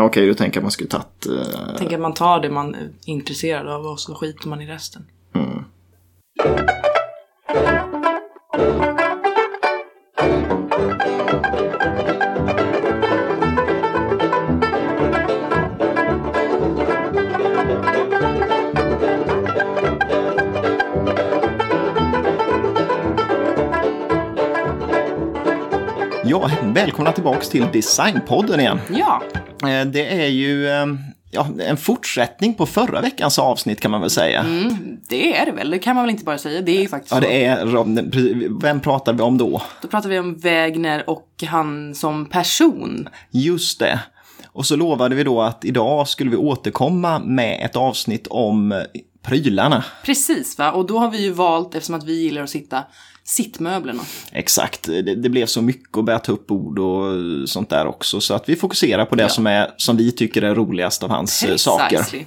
Ja, Okej, du tänker att man skulle tagit... eh, tänker att man tar det man är intresserad av och så skiter man i resten. Ja, välkomna tillbaks till Designpodden igen. Ja, Det är ju eh, ja, en fortsättning på förra veckans avsnitt kan man väl säga. det är det väl. Det kan man väl inte bara säga. Det är ju faktiskt Ja, det är, vem pratar vi om då? Då pratar vi om Wägner och han som person. Just det. Och så lovade vi då att idag skulle vi återkomma med ett avsnitt om eh, prylarna. Precis va, och då har vi ju valt, eftersom att vi gillar att sitta, sittmöblerna. Exakt, det, det blev så mycket att börja ta upp ord och sånt där också. Så att vi fokuserar på det som, är, som vi tycker är roligast av hans eh, saker. Precisely.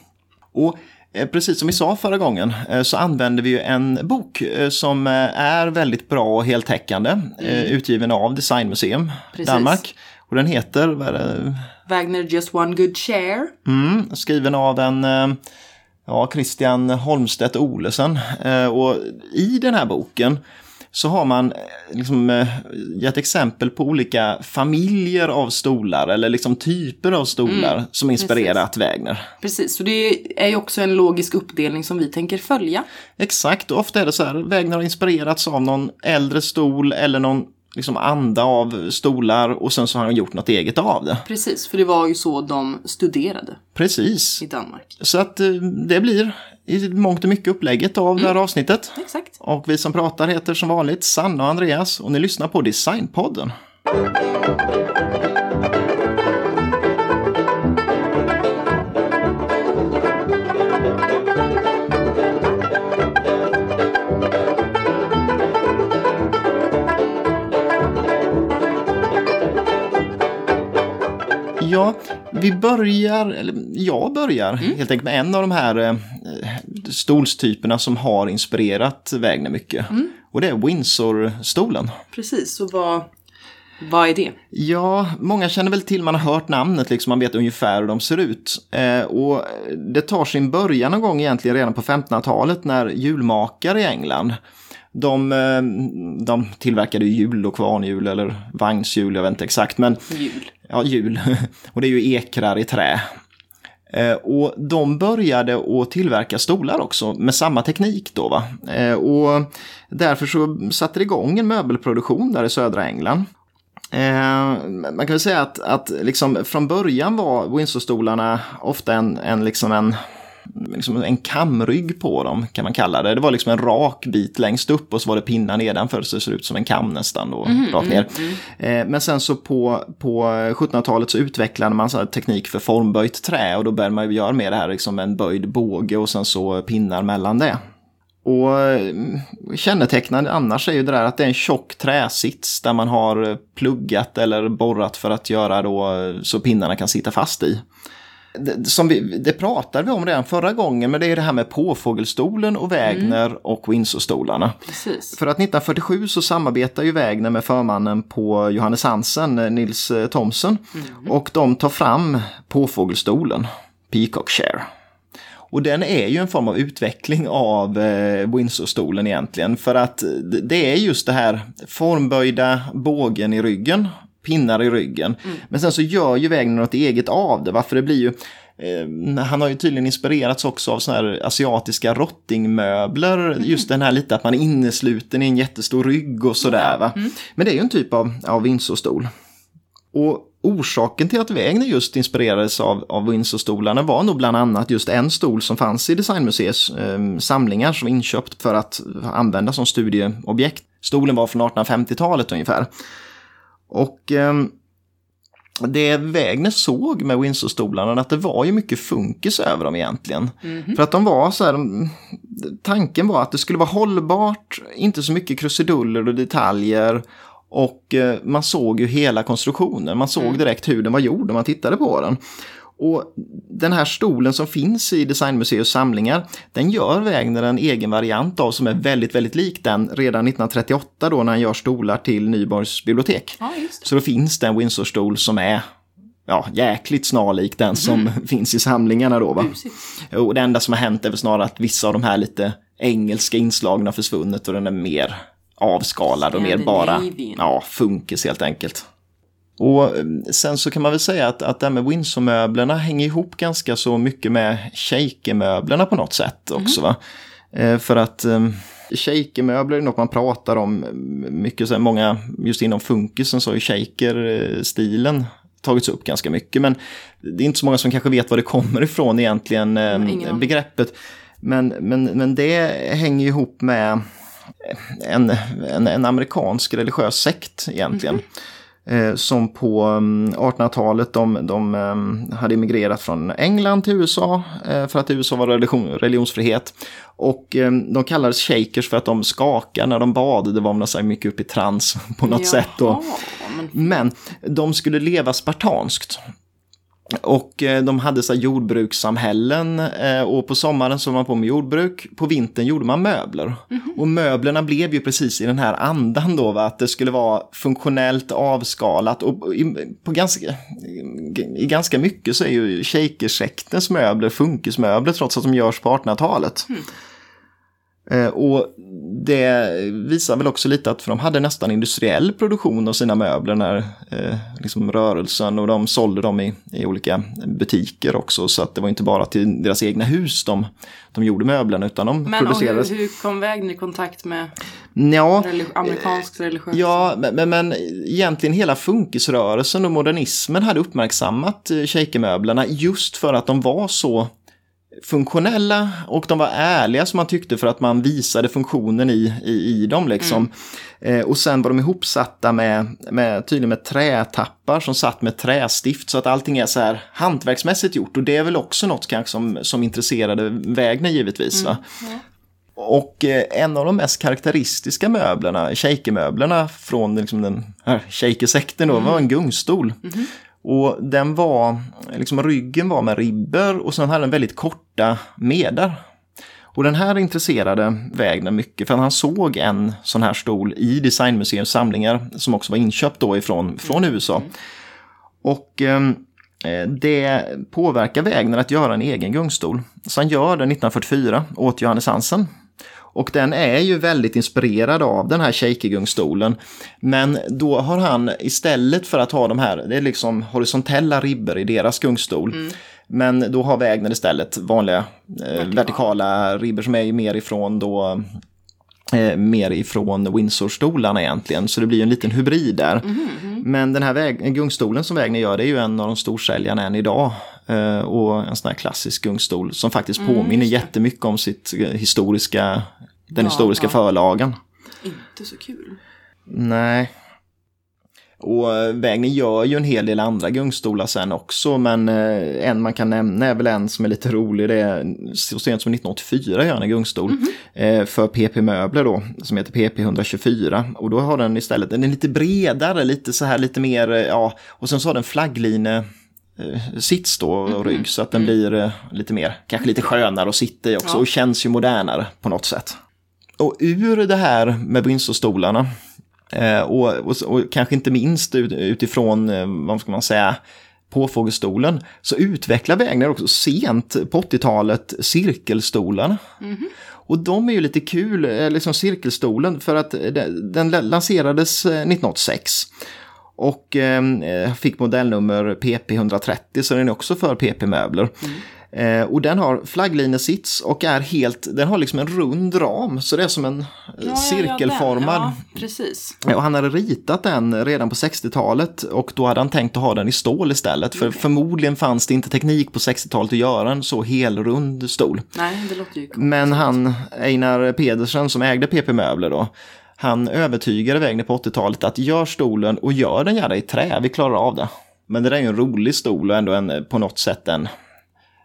Och eh, precis som vi sa förra gången eh, så använder vi ju en bok som är väldigt bra och heltäckande. eh, Utgiven av Designmuseum Mm. Precis. Danmark. Och den heter, vad? Wägner just one good share. Mm, skriven av en ja, Christian Holmstedt Olesen. Och i den här boken så har man eh, liksom eh, gett exempel på olika familjer av stolar eller liksom typer av stolar som inspirerat Wägner. Precis, så det är ju också en logisk uppdelning som vi tänker följa. Exakt, och ofta är det så här, Wägner har inspirerats av någon äldre stol eller någon liksom anda av stolar och sen så har han gjort något eget av det. Precis, för det var ju så de studerade Precis. i Danmark. Så att eh, det blir i mångt och mycket upplägget av det här avsnittet. Exakt. Och vi som pratar heter som vanligt Sanna och Andreas och ni lyssnar på Designpodden. Ja, vi börjar, eller jag börjar helt enkelt med en av de här eh, stolstyperna som har inspirerat Wägner mycket. Och det är Windsor-stolen. Precis, så vad, vad är det? Ja, många känner väl till, man har hört namnet, liksom, man vet ungefär hur de ser ut. Eh, och det tar sin början någon gång egentligen redan på 1500-talet när julmakare i England de, eh, de tillverkade ju hjul och kvarnhjul eller vagnshjul, jag vet inte exakt. Men Jul. Ja, hjul. Och det är ju ekrar i trä. Eh, och de började att tillverka stolar också med samma teknik då. Va? Eh, och därför så satte det igång en möbelproduktion där i södra England. Eh, man kan väl säga att, att liksom från början var Windsor-stolarna ofta en, en, liksom en, liksom en kamrygg på dem kan man kalla det. Det var liksom en rak bit längst upp och så var det pinnar nedanför så det ser ut som en kam nästan då, rakt ner. Eh, men sen så på, på 1700-talet så utvecklade man så teknik för formböjt trä och då började man ju göra med det här liksom en böjd båge och sen så pinnar mellan det. Och eh, kännetecknande annars är ju det där att det är en tjock träsits där man har pluggat eller borrat för att göra då så pinnarna kan sitta fast i. Det, som vi, det pratade vi om redan förra gången, men det är det här med påfågelstolen och Wägner och Windsorstolarna. Precis. För att 1947 så samarbetar ju Wägner med förmannen på Johannes Hansen, eh, Nils eh, Thomsen. Och de tar fram påfågelstolen, Peacock Chair. Och den är ju en form av utveckling av eh, Windsor-stolen egentligen. För att det- det är just det här formböjda bågen i ryggen, pinnar i ryggen. Men sen så gör ju Wägner något eget av det. Varför det blir ju... Eh, han har ju tydligen inspirerats också av såna här asiatiska rottingmöbler. Just den här lite att man är innesluten i en jättestor rygg och sådär. Va? Men det är ju en typ av, av Windsor-stol. Och orsaken till att Wägner just inspirerades av, av Windsor-stolarna var nog bland annat just en stol som fanns i Designmuseets eh, samlingar som inköpt för att använda som studieobjekt. Stolen var från 1850-talet ungefär. Och ehm, det Wägner såg med Windsor-stolarna att det var ju mycket funkis över dem egentligen. För att de var så här, mm, tanken var att det skulle vara hållbart, inte så mycket krusiduller och detaljer. Och eh, man såg ju hela konstruktionen, man såg direkt hur den var gjord när man tittade på den. Och den här stolen som finns i Designmuseets samlingar, den gör Wägner en egen variant av som är väldigt, väldigt lik den redan 1938 då när han gör stolar till Nyborgs bibliotek. Ja. Så då finns det en Windsor-stol som är ja, jäkligt snarlik den som finns i samlingarna då. Va? Och det enda som har hänt är väl snarare att vissa av de här lite engelska inslagen har försvunnit och den är mer avskalad och mer bara ja, funkis helt enkelt. Och eh, sen så kan man väl säga att, att det här med Windsor-möblerna hänger ihop ganska så mycket med shaker-möblerna på något sätt också. Va? Eh, för att eh, shaker-möbler är något man pratar om mycket, så här, många just inom funkisen så har ju shaker-stilen tagits upp ganska mycket. Men det är inte så många som kanske vet var det kommer ifrån egentligen, eh, aning. begreppet. Men, men, men det hänger ihop med en, en, en amerikansk religiös sekt egentligen. Eh, som på mm, 1800-talet de, de eh, hade emigrerat från England till USA eh, för att i USA var religion, religionsfrihet. Och eh, de kallades shakers för att de skakade när de bad. Det var så mycket upp i trans på något sätt. Då. Jaha, Men de skulle leva spartanskt. Och eh, de hade så jordbrukssamhällen eh, och på sommaren så var man på med jordbruk. På vintern gjorde man möbler. Och möblerna blev ju precis i den här andan då, va? att det skulle vara funktionellt avskalat. Och i, på ganska, i ganska mycket så är ju shakersektens möbler funkismöbler trots att de görs på 1800-talet. Eh, Och det visar väl också lite att för de hade nästan industriell produktion av sina möbler när eh, liksom rörelsen och de sålde dem i, i olika butiker också. Så att det var inte bara till deras egna hus de, de gjorde möblerna utan de Men och producerades. hur, hur kom vägen i kontakt med Ja, religi- amerikansk religiös? Ja, men, men, men egentligen hela funkisrörelsen och modernismen hade uppmärksammat eh, shakermöblerna just för att de var så funktionella och de var ärliga som man tyckte för att man visade funktionen i, i, i dem. Liksom. Eh, och sen var de ihopsatta med, med, tydligen med trätappar som satt med trästift så att allting är så här hantverksmässigt gjort. Och det är väl också något kanske som, som intresserade Wägner givetvis. Va? Och eh, en av de mest karaktäristiska möblerna, shakermöblerna från liksom den här shakersekten då, var en gungstol. Och den var, liksom ryggen var med ribber och sen hade den väldigt korta medar. Och den här intresserade Wägner mycket för han såg en sån här stol i Designmuseums samlingar som också var inköpt då ifrån från USA. Och ehm, eh, det påverkar Wägner att göra en egen gungstol. Så han gör den 1944 åt Johannes Hansen. Och den är ju väldigt inspirerad av den här shakergungstolen. Men då har han istället för att ha de här, det är liksom horisontella ribbor i deras gungstol. Men då har Wägner istället vanliga eh, vertikala ribbor som är mer ifrån då eh, mer ifrån Windsor-stolarna egentligen. Så det blir en liten hybrid där. Men den här väg- gungstolen som Wägner gör det är ju en av de storsäljarna än idag. Eh, och en sån här klassisk gungstol som faktiskt påminner jättemycket om sitt eh, historiska, den Ja, historiska ja. förlagen. Inte så kul. Nej. Och eh, Wägner gör ju en hel del andra gungstolar sen också, men eh, en man kan nämna är väl en som är lite rolig. Det är så sent som 1984 gör han en gungstol eh, för PP Möbler då, som heter PP 124. Och då har den istället, den är lite bredare, lite så här lite mer, eh, ja, och sen så har den flaggline eh, sits då och rygg så att den blir eh, lite mer, kanske lite skönare att sitta i också Ja. och känns ju modernare på något sätt. Och ur det här med Windsor-stolarna Eh, och, och, och kanske inte minst ut, utifrån, eh, vad ska man säga, påfågelstolen, så utvecklar Wägner också sent på 80-talet cirkelstolarna. Och de är ju lite kul, eh, liksom cirkelstolen, för att den, lanserades eh, 1986. Och eh, fick modellnummer PP130, så den är också för PP-möbler. Eh, och den har flagglinjesits och är helt, den har liksom en rund ram, så det är som en eh, Ja, cirkelformad. Ja, ja, precis. Och han hade ritat den redan på 60-talet och då hade han tänkt att ha den i stål istället. För förmodligen fanns det inte teknik på 60-talet att göra en så helrund stol. Nej, det låter ju coolt. Men han, Einar Pedersen som ägde PP Möbler då, han övertygade Wägner på 80-talet att gör stolen och gör den gärna i trä, vi klarar av det. Men det där är ju en rolig stol och ändå en, på något sätt en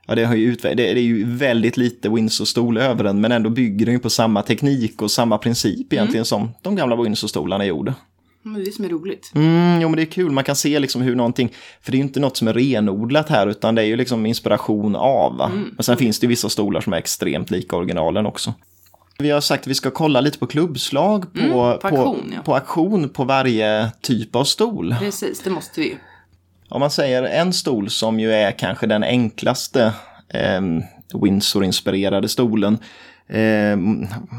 Ja, det, har ju utve- det, det är ju väldigt lite Windsor-stol över den, men ändå bygger den ju på samma teknik och samma princip egentligen som de gamla Windsor-stolarna gjorde. Men det är det som är roligt. Mm, jo, men det är kul. Man kan se liksom hur någonting, för det är ju inte något som är renodlat här, utan det är ju liksom inspiration av. Men sen finns det ju vissa stolar som är extremt lika originalen också. Vi har sagt att vi ska kolla lite på klubbslag på, Mm, på på, auktion, ja. på auktion på varje typ av stol. Precis, det måste vi ju. Om man säger en stol som ju är kanske den enklaste eh, Windsor-inspirerade stolen. Eh,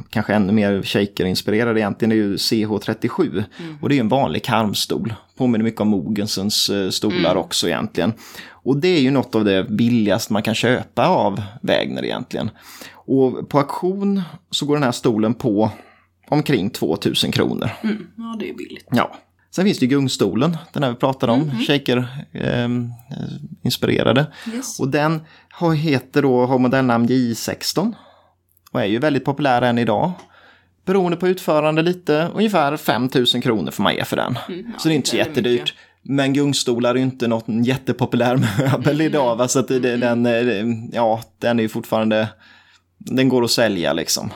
kanske ännu mer shaker-inspirerad egentligen, det är ju CH37. Mm. Och det är en vanlig karmstol. Påminner mycket om Mogensens eh, stolar mm. också egentligen. Och det är ju något av det billigaste man kan köpa av Wägner egentligen. Och på auktion så går den här stolen på omkring 2000 kronor. Mm. Ja, det är billigt. Ja. Sen finns det ju gungstolen, den här vi pratade om, mm shaker-inspirerade. Ehm, eh, yes. Och den har, heter då, har modellnamn J16 och är ju väldigt populär än idag. Beroende på utförande lite, ungefär 5000 kronor får man ge för den. Mm, ja, så det är inte så jättedyrt. Mycket. Men gungstolar är ju inte något jättepopulär möbel mm. idag. Va? Så att det, den, eh, ja, den är ju fortfarande, den går att sälja liksom.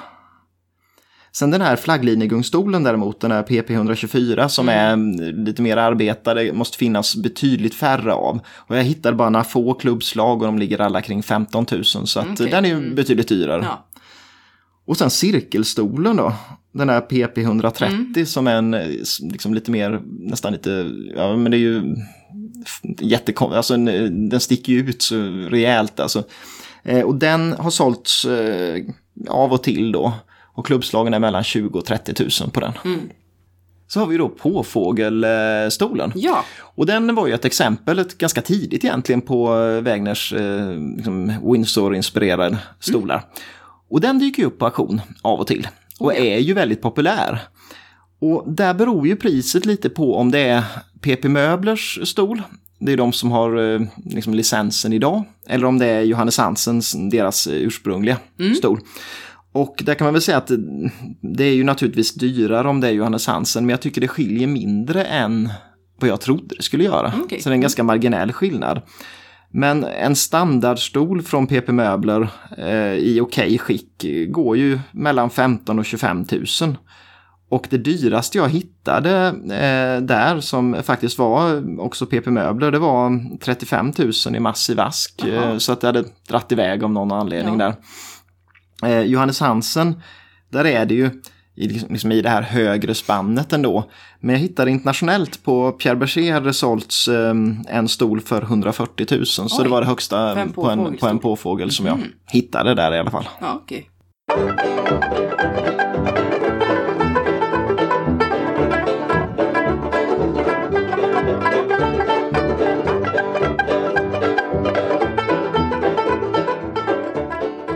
Sen den här flagglinjegungstolen däremot, den här PP124 som mm. är lite mer arbetade, måste finnas betydligt färre av. Och jag hittade bara några få klubbslag och de ligger alla kring 15 000 så att okay. den är ju mm. betydligt dyrare. Ja. Och sen cirkelstolen då, den här PP130 mm. som är en liksom lite mer, nästan lite, ja men det är ju jättekonstigt, alltså den sticker ju ut så rejält alltså. Eh, och den har sålts eh, av och till då. Och klubbslagen är mellan 20 och 30 000 på den. Mm. Så har vi då påfågelstolen. Ja. Och den var ju ett exempel, ett ganska tidigt egentligen på Wägners eh, liksom Windsor-inspirerade stolar. Mm. Och den dyker ju upp på auktion av och till. Och oh ja. är ju väldigt populär. Och där beror ju priset lite på om det är PP Möblers stol. Det är de som har eh, liksom, licensen idag. Eller om det är Johannes Hansens, deras ursprungliga mm. stol. Och där kan man väl säga att det är ju naturligtvis dyrare om det är Johannes Hansen, men jag tycker det skiljer mindre än vad jag trodde det skulle göra. Okay. Så det är en ganska marginell skillnad. Men en standardstol från PP Möbler eh, i okej okay skick går ju mellan 15 och 25 000. Och det dyraste jag hittade eh, där som faktiskt var också PP Möbler, det var 35 000 i massiv ask. Eh, så att det hade dratt iväg av någon anledning ja. där. Eh, Johannes Hansen, där är det ju i, liksom, liksom i det här högre spannet ändå. Men jag hittade internationellt på Pierre Berger hade sålts eh, en stol för 140 000. Oj, så det var det högsta på en, på en påfågel som jag mm. hittade där i alla fall. Ja, okay.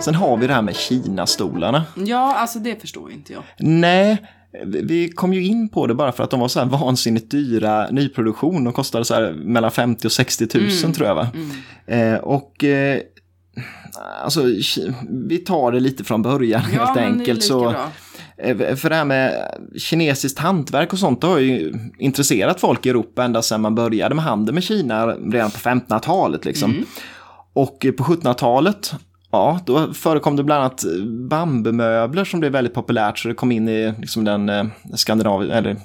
Sen har vi det här med Kina-stolarna. Ja, alltså det förstår inte jag. Nej, vi kom ju in på det bara för att de var så här vansinnigt dyra nyproduktion. De kostade så här mellan 50 och 60 000 mm. tror jag va. Mm. Eh, och eh, alltså vi tar det lite från början ja, helt enkelt. så eh, för det här med kinesiskt hantverk och sånt har ju intresserat folk i Europa ända sedan man började med handel med Kina redan på 1500-talet. Liksom. Mm. Och på 1700-talet Ja, då förekom det bland annat bambumöbler som blev väldigt populärt så det kom in i liksom den eh, skandinaviska, eller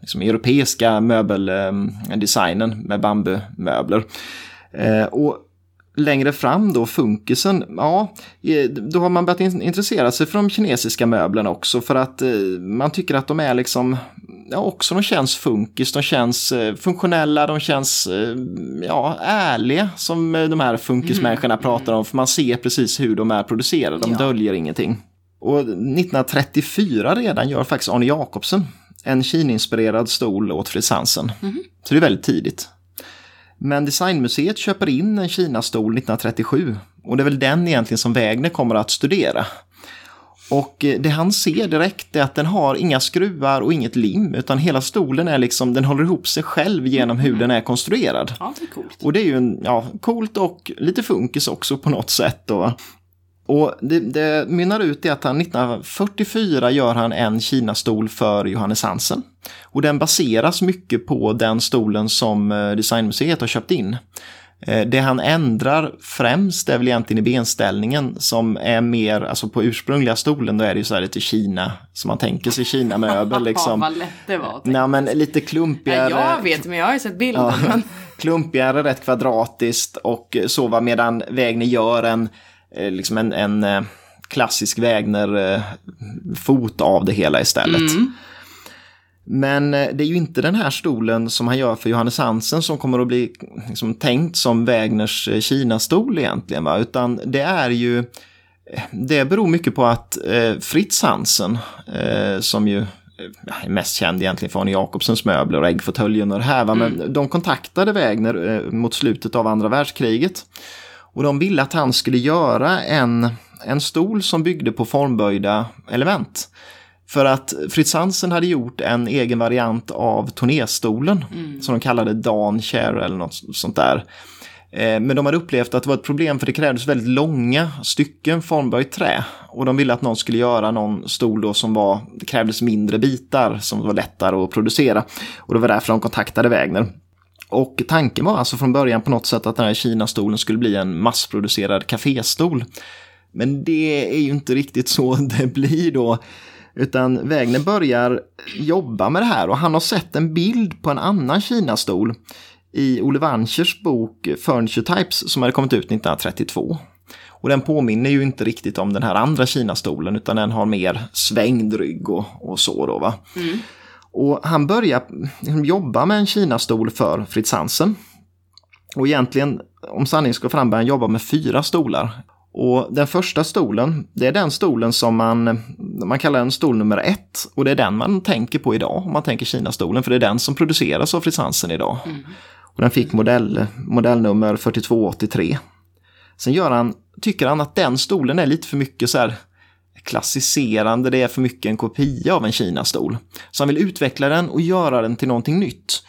liksom europeiska möbeldesignen eh, med bambumöbler. Eh, och längre fram då, funkisen, ja, då har man börjat intressera sig för de kinesiska möblerna också för att man tycker att de är liksom ja, också de känns funkis, de känns eh, funktionella, de känns eh, ja, ärliga som eh, de här funkismänniskorna mm. pratar om. För man ser precis hur de är producerade, de ja. döljer ingenting. Och 1934 redan gör faktiskt Arne Jacobsen en Kina-inspirerad stol åt Fritz Hansen. Mm. Så det är väldigt tidigt. Men Designmuseet köper in en Kina-stol 1937 och det är väl den egentligen som Wägner kommer att studera. Och eh, det han ser direkt är att den har inga skruvar och inget lim utan hela stolen är liksom, den håller ihop sig själv genom hur den är konstruerad. Ja, det är coolt. Och det är ju en, ja, coolt och lite funkis också på något sätt då. Och det, det mynnar ut i att han 1944 gör han en Kina-stol för Johannes Hansen. Och den baseras mycket på den stolen som eh, Designmuseet har köpt in. Eh, det han ändrar främst är väl egentligen i benställningen som är mer, alltså på ursprungliga stolen då är det ju så här lite Kina, som man tänker sig Kina-möbel liksom. Vad lätt det var. Nej men lite klumpigare. Ja, jag vet, men jag har ju sett bilden. Ja, klumpigare, rätt kvadratiskt och så va, medan Wägner gör en, eh, liksom en, en eh, klassisk Wägner-fot av det hela istället. Mm. Men eh, det är ju inte den här stolen som han gör för Johannes Hansen som kommer att bli liksom, tänkt som Wägners eh, Kina-stol egentligen. Va? Utan det är ju, eh, det beror mycket på att eh, Fritz Hansen, eh, som ju är mest känd egentligen för Arne Jacobsens möbler och äggfåtöljen och det här. Va? Men mm. de kontaktade Wägner eh, mot slutet av andra världskriget. Och de ville att han skulle göra en, en stol som byggde på formböjda element. För att Fritz Hansen hade gjort en egen variant av turnéstolen mm. som de kallade Dan Chair eller något sånt där. Eh, men de hade upplevt att det var ett problem för det krävdes väldigt långa stycken formböjt trä. Och de ville att någon skulle göra någon stol då som var, det krävdes mindre bitar som var lättare att producera. Och det var därför de kontaktade Wägner. Och tanken var alltså från början på något sätt att den här Kina-stolen skulle bli en massproducerad kaféstol. Men det är ju inte riktigt så det blir då. Utan Wägner börjar jobba med det här och han har sett en bild på en annan Kina-stol i Olle Wanchers bok Furniture Types som hade kommit ut 1932. Och den påminner ju inte riktigt om den här andra Kina-stolen utan den har mer svängd rygg och, och så då va. Mm. Och han börjar liksom jobba med en Kina-stol för Fritz Hansen. Och egentligen, om sanningen ska fram, börjar han jobba med fyra stolar. Och den första stolen, det är den stolen som man, man kallar den stol nummer ett. Och det är den man tänker på idag om man tänker Kina-stolen, för det är den som produceras av Fritz Hansen idag. Mm. Och den fick modell, modellnummer 4283. Sen gör han, tycker han att den stolen är lite för mycket så här klassiserande, det är för mycket en kopia av en Kina-stol. Så han vill utveckla den och göra den till någonting nytt.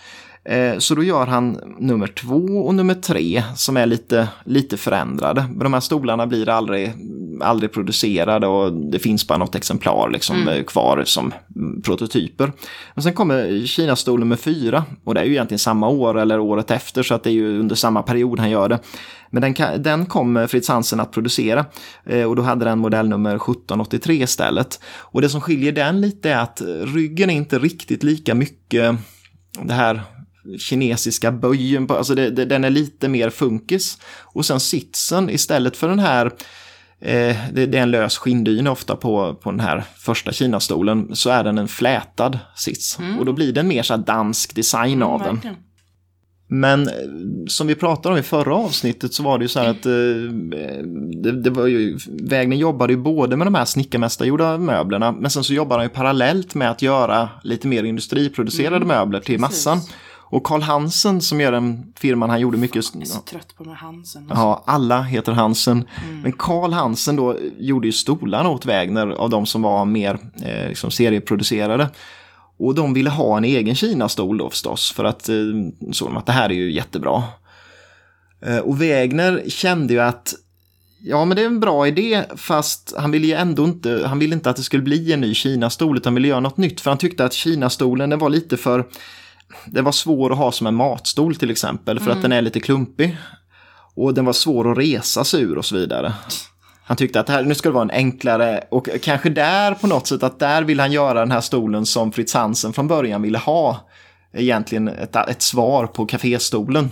Eh, så då gör han nummer två och nummer tre som är lite, lite förändrade. De här stolarna blir aldrig, aldrig producerade och det finns bara något exemplar liksom mm. Eh, kvar som prototyper. Men sen kommer Kina-stol nummer fyra och det är ju egentligen samma år eller året efter så att det är ju under samma period han gör det. Men den, den kom Fritz Hansen att producera eh, och då hade den modellnummer 1783 istället. Och det som skiljer den lite är att ryggen är inte riktigt lika mycket det här kinesiska böjen, alltså det, det, den är lite mer funkis. Och sen sitsen istället för den här eh, det, det, är en lös skinndyna ofta på, på den här första Kinastolen, så är den en flätad sits. Mm. Och då blir det en mer så dansk design mm, av den. Verkligen. Men eh, som vi pratade om i förra avsnittet så var det ju så här att eh, det, det, var ju, Wägner jobbade ju både med de här snickarmästargjorda möblerna men sen så jobbade han ju parallellt med att göra lite mer industriproducerade mm, möbler till precis. Och Karl Hansen som gör den firman han gjorde mycket. Jag är så trött på här Hansen. Ja, alla heter Hansen. Mm. Men Karl Hansen då gjorde ju stolarna åt Wägner av de som var mer eh, liksom serieproducerade. Och de ville ha en egen Kina-stol då förstås för att eh, såg de att det här är ju jättebra. Eh, och Wägner kände ju att Ja, men det är en bra idé, fast han ville ju ändå inte, han ville inte att det skulle bli en ny Kina-stol, utan ville göra något nytt, för han tyckte att Kina-stolen, den var lite för, det var svår att ha som en matstol till exempel, för mm. att den är lite klumpig. Och den var svår att resa sig ur och så vidare. Han tyckte att här, nu ska det vara en enklare och kanske där på något sätt att där vill han göra den här stolen som Fritz Hansen från början ville ha. Egentligen ett, ett svar på kaféstolen.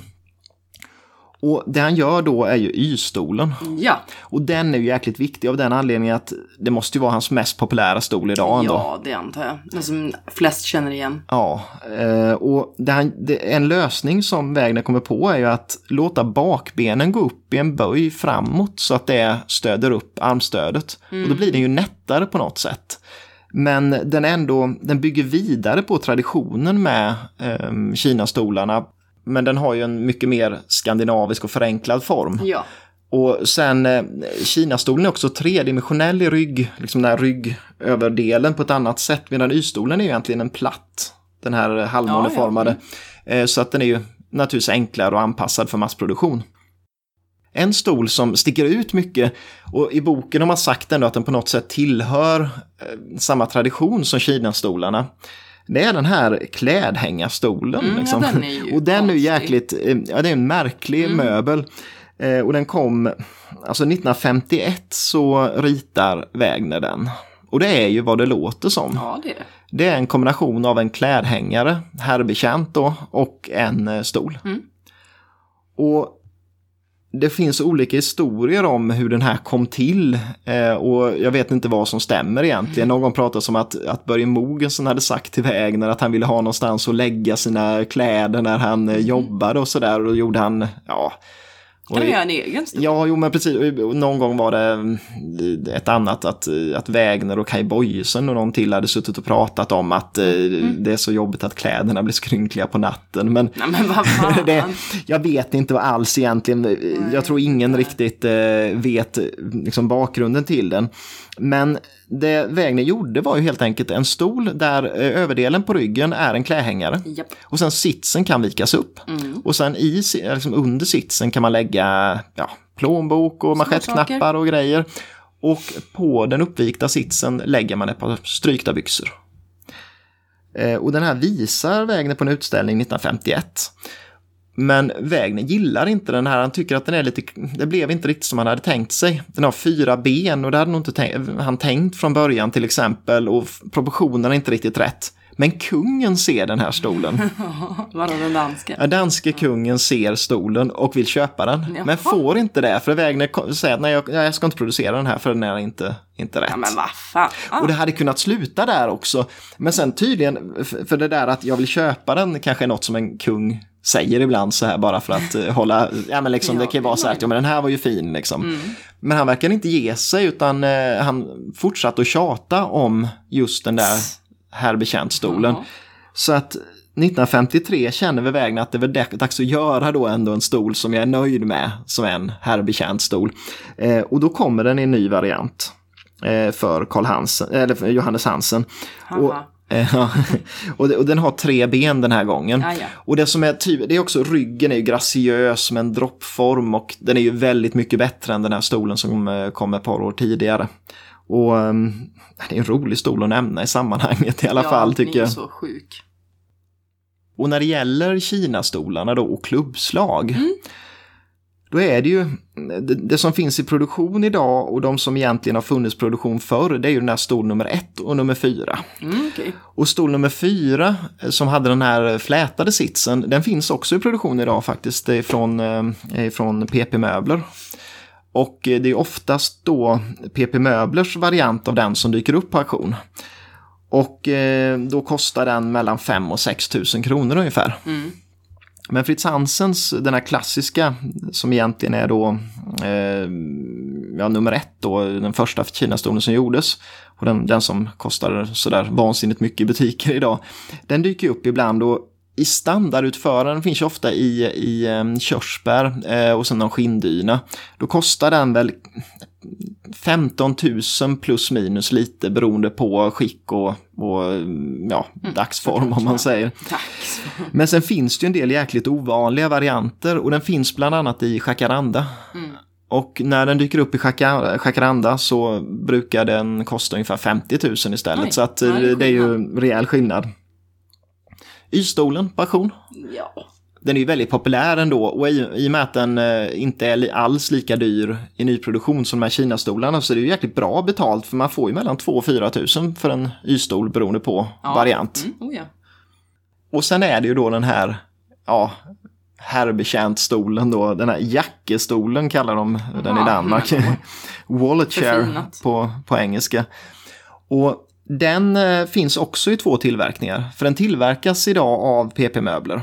Och det han gör då är ju Y-stolen. Ja. Och den är ju jäkligt viktig av den anledningen att det måste ju vara hans mest populära stol idag ändå. Ja, det antar jag. Den som flest känner igen. Ja, eh, och det han, det, en lösning som Wägner kommer på är ju att låta bakbenen gå upp i en böj framåt så att det stöder upp armstödet. Mm. Och då blir den ju nättare på något sätt. Men den, ändå, den bygger vidare på traditionen med eh, Kina-stolarna men den har ju en mycket mer skandinavisk och förenklad form. Ja. Och sen eh, Kinastolen är också tredimensionell i rygg, liksom den här ryggöverdelen på ett annat sätt. Medan Y-stolen är ju egentligen en platt, den här halvmåneformade. Ja, ja. Eh, så att den är ju naturligtvis enklare och anpassad för massproduktion. En stol som sticker ut mycket och i boken har man sagt ändå att den på något sätt tillhör eh, samma tradition som Kinastolarna. Det är den här klädhängarstolen. Mm, liksom. ja, den och den är ju jäkligt, eh, ja det är en märklig mm. möbel. Eh, och den kom, alltså 1951 så ritar Wägner den. Och det är ju vad det låter som. Ja, det, är. det är en kombination av en klädhängare, herrbetjänt då, och en eh, stol. Mm. Och det finns olika historier om hur den här kom till eh, och jag vet inte vad som stämmer egentligen. Någon pratar om att, att Börje Mogensen hade sagt till Wägner att han ville ha någonstans att lägga sina kläder när han eh, jobbade och sådär och då gjorde han, ja, kan du göra en egen stol? Ja, jo men precis. Någon gång var det ett annat att, att Wägner och Kai Boyesen och någon till hade suttit och pratat om att mm. det är så jobbigt att kläderna blir skrynkliga på natten. Men, Nej, men vad fan? det, jag vet inte vad alls egentligen. Nej. Jag tror ingen riktigt vet liksom bakgrunden till den. Men det Wägner gjorde var ju helt enkelt en stol där överdelen på ryggen är en klädhängare. Japp. Och sen sitsen kan vikas upp. Mm. Och sen i, liksom under sitsen kan man lägga ja, plånbok och manschettknappar och grejer. Och på den uppvikta sitsen lägger man ett par strykta byxor. Eh, och den här visar Wägner på en utställning 1951. Men Wägner gillar inte den här, han tycker att den är lite, det blev inte riktigt som han hade tänkt sig. Den har fyra ben och det hade nog inte tänkt, han tänkt från början till exempel och proportionerna är inte riktigt rätt. Men kungen ser den här stolen. Vadå den danske? Ja, danske kungen ser stolen och vill köpa den. Jaha. Men får inte det för Wägner säger att nej jag, jag ska inte producera den här för den är inte, inte rätt. Ja men vad fan. Och det hade kunnat sluta där också. Men sen tydligen, för det där att jag vill köpa den kanske är något som en kung säger ibland så här bara för att eh, hålla, ja men liksom Ja, det kan ju vara så här att ja, men den här var ju fin liksom. Mm. Men han verkar inte ge sig utan eh, han fortsatte att tjata om just den där herr betjänt-stolen. Jaha. Så att 1953 känner vi vägen att det är dags att göra då ändå en stol som jag är nöjd med som en herrbetjänt stol. Eh, och då kommer den i en ny variant eh, för Karl Hansen, eller för Johannes Hansen. Och, eh, och, och den har tre ben den här gången. Ja, ja. Och det som är tydligt, det är också ryggen är ju graciös med en droppform och den är ju väldigt mycket bättre än den här stolen som eh, kom ett par år tidigare. Och ehm, det är en rolig stol att nämna i sammanhanget i alla fall tycker jag. ju så sjuk. Och när det gäller Kina-stolarna då och klubbslag. Mm. Då är det ju det, det som finns i produktion idag och de som egentligen har funnits produktion förr. Det är ju den här stol nummer ett och nummer fyra. Mm, okej. Och stol nummer fyra eh, som hade den här flätade sitsen. Den finns också i produktion idag faktiskt. Är från, eh, från PP Möbler. Och eh, det är oftast då PP Möblers variant av den som dyker upp på auktion. Och eh, då kostar den mellan 5 och 6 tusen kronor ungefär. Mm. Men Fritz Hansens, den här klassiska, som egentligen är då eh, ja, nummer ett då, den första Kina-stolen som gjordes. Och den, den som kostar sådär vansinnigt mycket i butiker idag. Den dyker upp ibland och i standardutföraren finns ju ofta i, i eh, körsbär eh, och sen någon skinndyna. Då kostar den väl 15 000 plus minus lite beroende på skick och, och ja, dagsform om man säger. Tack. Men sen finns det ju en del jäkligt ovanliga varianter och den finns bland annat i jacaranda. Mm. Och när den dyker upp i jaca- jacaranda så brukar den kosta ungefär 50 000 istället. Oj, så att är eh, det är ju rejäl skillnad. Y-stolen på auktion. Ja. Den är ju väldigt populär ändå och i, i och med att den eh, inte är alls lika dyr i nyproduktion som de här Kina-stolarna så är det ju jäkligt bra betalt för man får ju mellan 2 och 4 tusen för en Y-stol beroende på ja. variant. Mm, oh, ja. Och sen är det ju då den här, ja, herrbetjänt-stolen då, den här jackestolen kallar de den i Jaha, Danmark. Wallet Förfinat. på, på engelska. Och den eh, finns också i två tillverkningar, för den tillverkas idag av PP-möbler.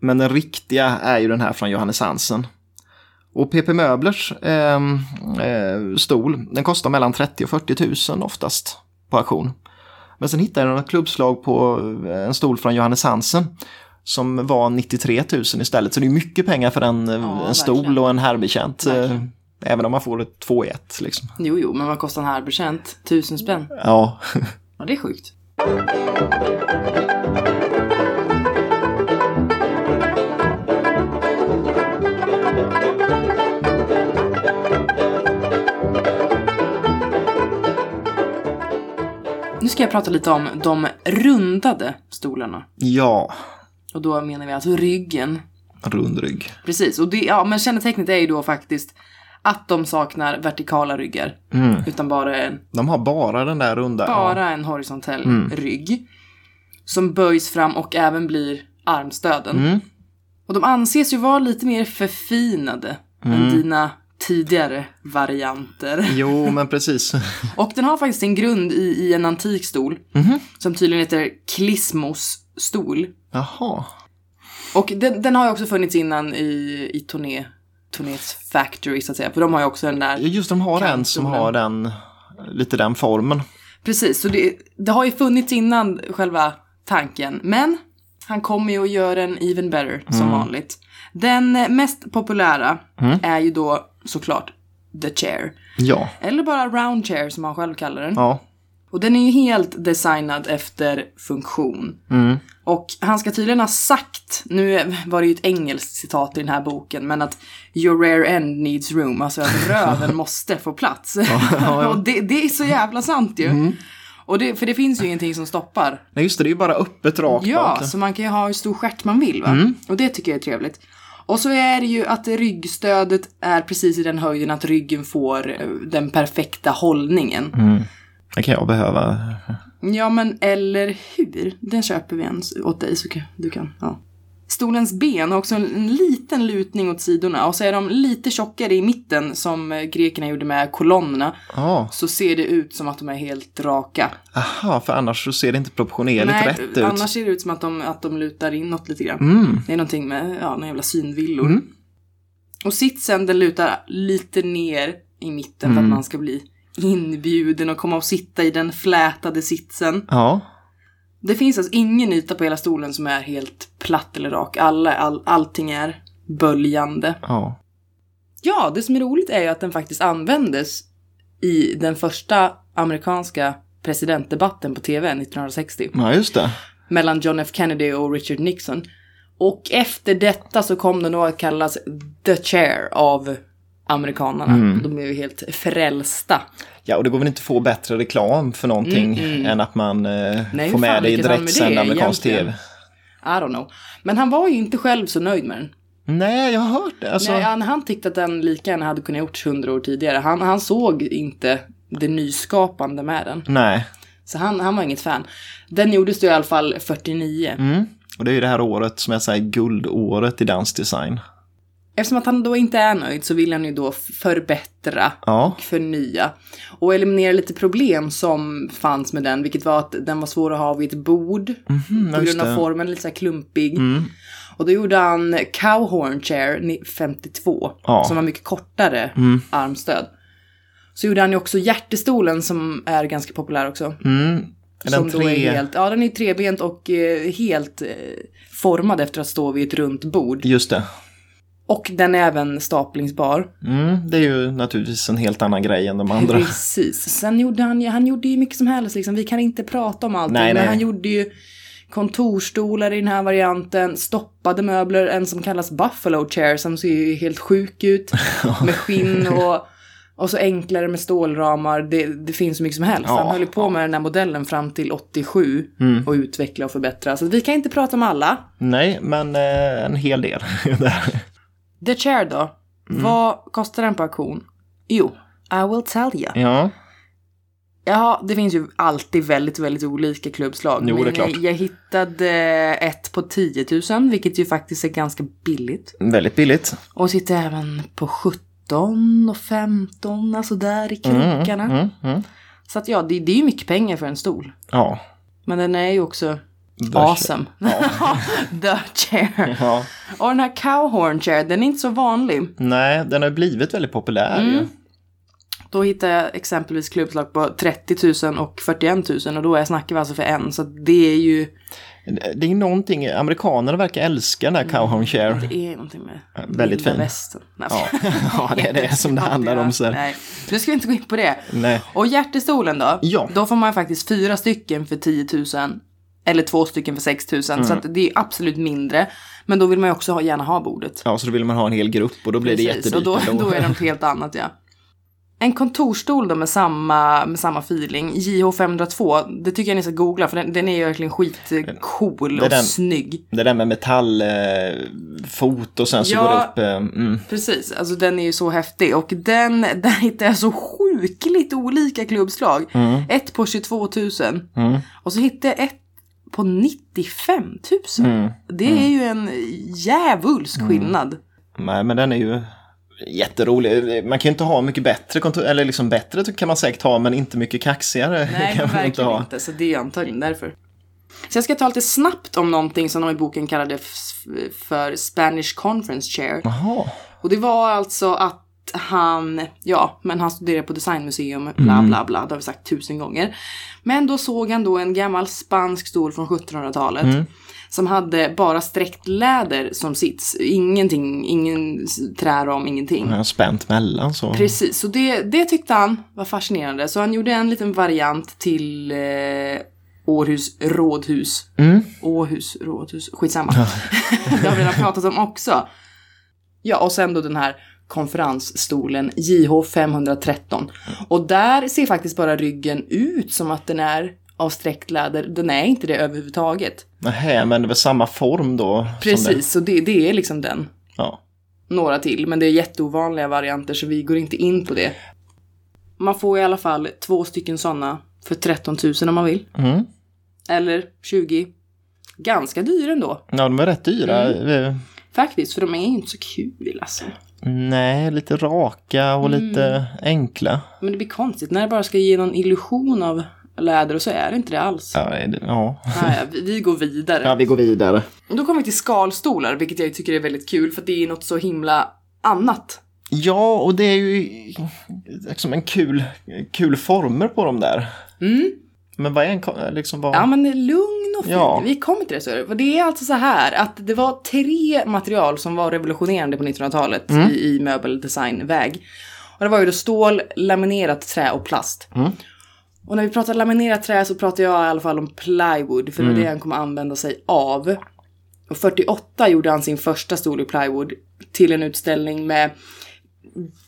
Men den riktiga är ju den här från Johannes Hansen. Och PP Möblers eh, eh, stol, den kostar mellan 30 och 40 000 oftast på auktion. Men sen hittade jag något klubbslag på eh, en stol från Johannes Hansen som var 93 000 istället. Så det är mycket pengar för en, eh, Ja, en stol och en herrbetjänt. Även om man får ett 2 i 1 liksom. Jo, jo, men vad kostar en herrbetjänt? Tusen spänn. Ja, Ja, det är sjukt. Nu ska jag prata lite om de rundade stolarna. ja, Och då menar vi alltså ryggen. rund rygg. Precis, och det, ja, men kännetecknet är ju då faktiskt att de saknar vertikala ryggar. Mm. Utan bara en, De har bara den där runda. bara en horisontell Mm. rygg. Som böjs fram och även blir armstöden. Ja. Mm. Och de anses ju vara lite mer förfinade än dina tidigare varianter. Jo, men precis. Och den har faktiskt sin grund i, i en antik stol. Som tydligen heter Klismos stol. Jaha. Och den, den har ju också funnits innan i, i turné, Turnés Factory så att säga. För de har ju också den där. Just de har en som har den, lite den formen. Precis, så det, det har ju funnits innan själva tanken. Men han kommer ju att göra en even better som vanligt. Den eh, mest populära är ju då såklart The Chair. Ja. Eller bara Round Chair som han själv kallar den. Ja. Och den är ju helt designad efter funktion. Och han ska tydligen ha sagt, nu var det ju ett engelskt citat i den här boken, men att your rare end needs room, alltså att röven måste få plats. och det, det är så jävla sant ju. Och det, för det finns ju ingenting som stoppar. Nej, just det. Det är ju bara öppet rakt Ja, bak. så man kan ju ha hur stor stjärt man vill va. Och det tycker jag är trevligt. Och så är det ju att ryggstödet är precis i den höjden att ryggen får eh, den perfekta hållningen. Det kan jag behöva. Ja, men eller hur? Den köper vi en åt dig så du kan. Ja. Stolens ben har också en liten lutning åt sidorna och så är de lite tjockare i mitten som eh, grekerna gjorde med kolonnerna. Ja. Så ser det ut som att de är helt raka. Aha, för annars så ser det inte proportionerligt rätt ut. annars ser det ut som att de, att de lutar inåt lite grann. Det är någonting med, ja, några jävla synvillor. Och sitsen den lutar lite ner i mitten för att man ska bli inbjuden och komma och sitta i den flätade sitsen. Ja. Det finns alltså ingen yta på hela stolen som är helt platt eller rak. Alla, all, allting är böljande. Ja. Ja, det som är roligt är ju att den faktiskt användes i den första amerikanska presidentdebatten på tv 1960. Ja, just det. Mellan John F Kennedy och Richard Nixon. Och efter detta så kom den att kallas The Chair av amerikanerna. De är ju helt frälsta. Ja, och det går väl inte att få bättre reklam för någonting än att man eh, Nej, får med det i direktsänd amerikansk egentligen? tv. I don't know. Men han var ju inte själv så nöjd med den. Nej, jag har hört det. Alltså, Nej, han, han tyckte att den lika gärna hade kunnat gjorts hundra år tidigare. Han, han såg inte det nyskapande med den. Nej. Så han, han var inget fan. Den gjordes då i alla fall 49. Mm. Och det är ju det här året som så här guldåret i dansdesign. Eftersom att han då inte är nöjd så vill han ju då förbättra Ja. och förnya. Och eliminera lite problem som fanns med den, vilket var att den var svår att ha vid ett bord. ja, på just grund av. Mm. formen, lite så här klumpig. Och då gjorde han Cowhorn Chair ni- 52, Ja. Mm. som var mycket kortare armstöd. Så gjorde han ju också hjärtestolen som är ganska populär också. Mm. Är som den då är tre... helt, ja den är trebent och eh, helt eh, formad efter att stå vid ett runt bord. Just det. Och den är även staplingsbar. Mm, det är ju naturligtvis en helt annan grej än de andra. Precis. Sen gjorde han han gjorde ju mycket som helst liksom. Vi kan inte prata om allting. Nej, men nej. han gjorde ju kontorstolar i den här varianten, stoppade möbler, en som kallas Buffalo Chair som ser ju helt sjuk ut. med skinn och, och så enklare med stålramar. Det, det finns så mycket som helst. Ja, han höll ju på med den här modellen fram till 87 Mm. och utveckla och förbättra. Så vi kan inte prata om alla. Nej, men eh, en hel del. The Chair då? Mm. Vad kostar den på auktion? Jo, I will tell you. ja. Ja, det finns ju alltid väldigt, väldigt olika klubbslag. Jo, det är Men klart. Jag, jag hittade ett på 10 000, vilket ju faktiskt är ganska billigt. Väldigt billigt. Och sitter även på 17 och 15, alltså där i krokarna. Mm, mm. Så att ja, det, det är ju mycket pengar för en stol. Ja. Men den är ju också The awesome. The chair. Ja. Och den här cowhorn chair, den är inte så vanlig. Nej, den har blivit väldigt populär Mm. ju. Då hittar jag exempelvis klubbslag på 30 000 och 41 000 och då är snackar vi alltså för en. Så det är ju, Det är någonting, amerikanerna verkar älska den här cowhorn chair. det är någonting med väldigt fin. västern. Nej, Ja. ja, det är det som det handlar om sen. Nej, nu ska vi inte gå in på det. Nej. Och hjärtestolen då? Ja. Då får man faktiskt fyra stycken för 10 000. Eller två stycken för 6 000. Mm. Så det är absolut mindre. Men då vill man ju också ha, gärna ha bordet. Ja, så då vill man ha en hel grupp och då blir det Precis, jättedyrt. Och då, ändå. då är det något helt annat ja. En kontorstol då med samma, med samma feeling, JH502, det tycker jag ni ska googla för den, den är ju verkligen skitcool Det är och den- snygg. Det där med metallfot och sen så Ja. går det upp... Eh, mm. Precis, alltså den är ju så häftig och den, där hittar jag så sjukligt olika klubbslag. Ett på 22 000 Mm. och så hittade jag ett på 95 000. Mm. Det är ju en djävulsk skillnad. Nej, men den är ju Jätterolig. Man kan ju inte ha mycket bättre kontor, eller liksom bättre kan man säkert ha, men inte mycket kaxigare Nej, kan man verkligen inte ha. inte. Så det är antagligen därför. Så jag ska ta lite snabbt om någonting som de i boken kallade för Spanish Conference Chair. Jaha. Och det var alltså att han, ja, men han studerade på designmuseum, bla bla bla, det har vi sagt tusen gånger. Men då såg han då en gammal spansk stol från 1700-talet. Som hade bara sträckt läder som sits. Ingenting, ingen träram, ingenting. Har spänt mellan så. Precis, så det, det tyckte han var fascinerande. Så han gjorde en liten variant till eh, Århus rådhus. Århus rådhus, skitsamma. det har vi redan pratat om också. Ja, och sen då den här konferensstolen JH 513. Och där ser faktiskt bara ryggen ut som att den är av sträckt läder. Den är inte det överhuvudtaget. Nähä, men det var samma form då? Precis, så det, det är liksom den. Ja. några till, men det är jätteovanliga varianter så vi går inte in på det. Man får i alla fall två stycken sådana för 13 000 om man vill. Mm. Eller 20. Ganska dyra ändå. ja, de är rätt dyra. Mm. Faktiskt, för de är ju inte så kul alltså. Nej, lite raka och Mm. lite enkla. Men det blir konstigt när det bara ska ge någon illusion av läder och så är det inte det alls. Ja, det- ja. Nej, vi, vi går vidare. ja vi går vidare. Och Då kommer vi till skalstolar, vilket jag tycker är väldigt kul för det är något så himla annat. Ja, och det är ju liksom en kul, kul former på dem där. Men vad är en liksom vad... Mm. Ja, men det är lugn och fin. Ja. Vi kommer till det. Så. Det är alltså så här att det var tre material som var revolutionerande på 1900-talet i, i möbeldesignväg. Och det var ju då stål, laminerat trä och plast. Och när vi pratar laminerat trä så pratar jag i alla fall om plywood, för det är det han kommer använda sig av. Och 48 gjorde han sin första stol i plywood till en utställning med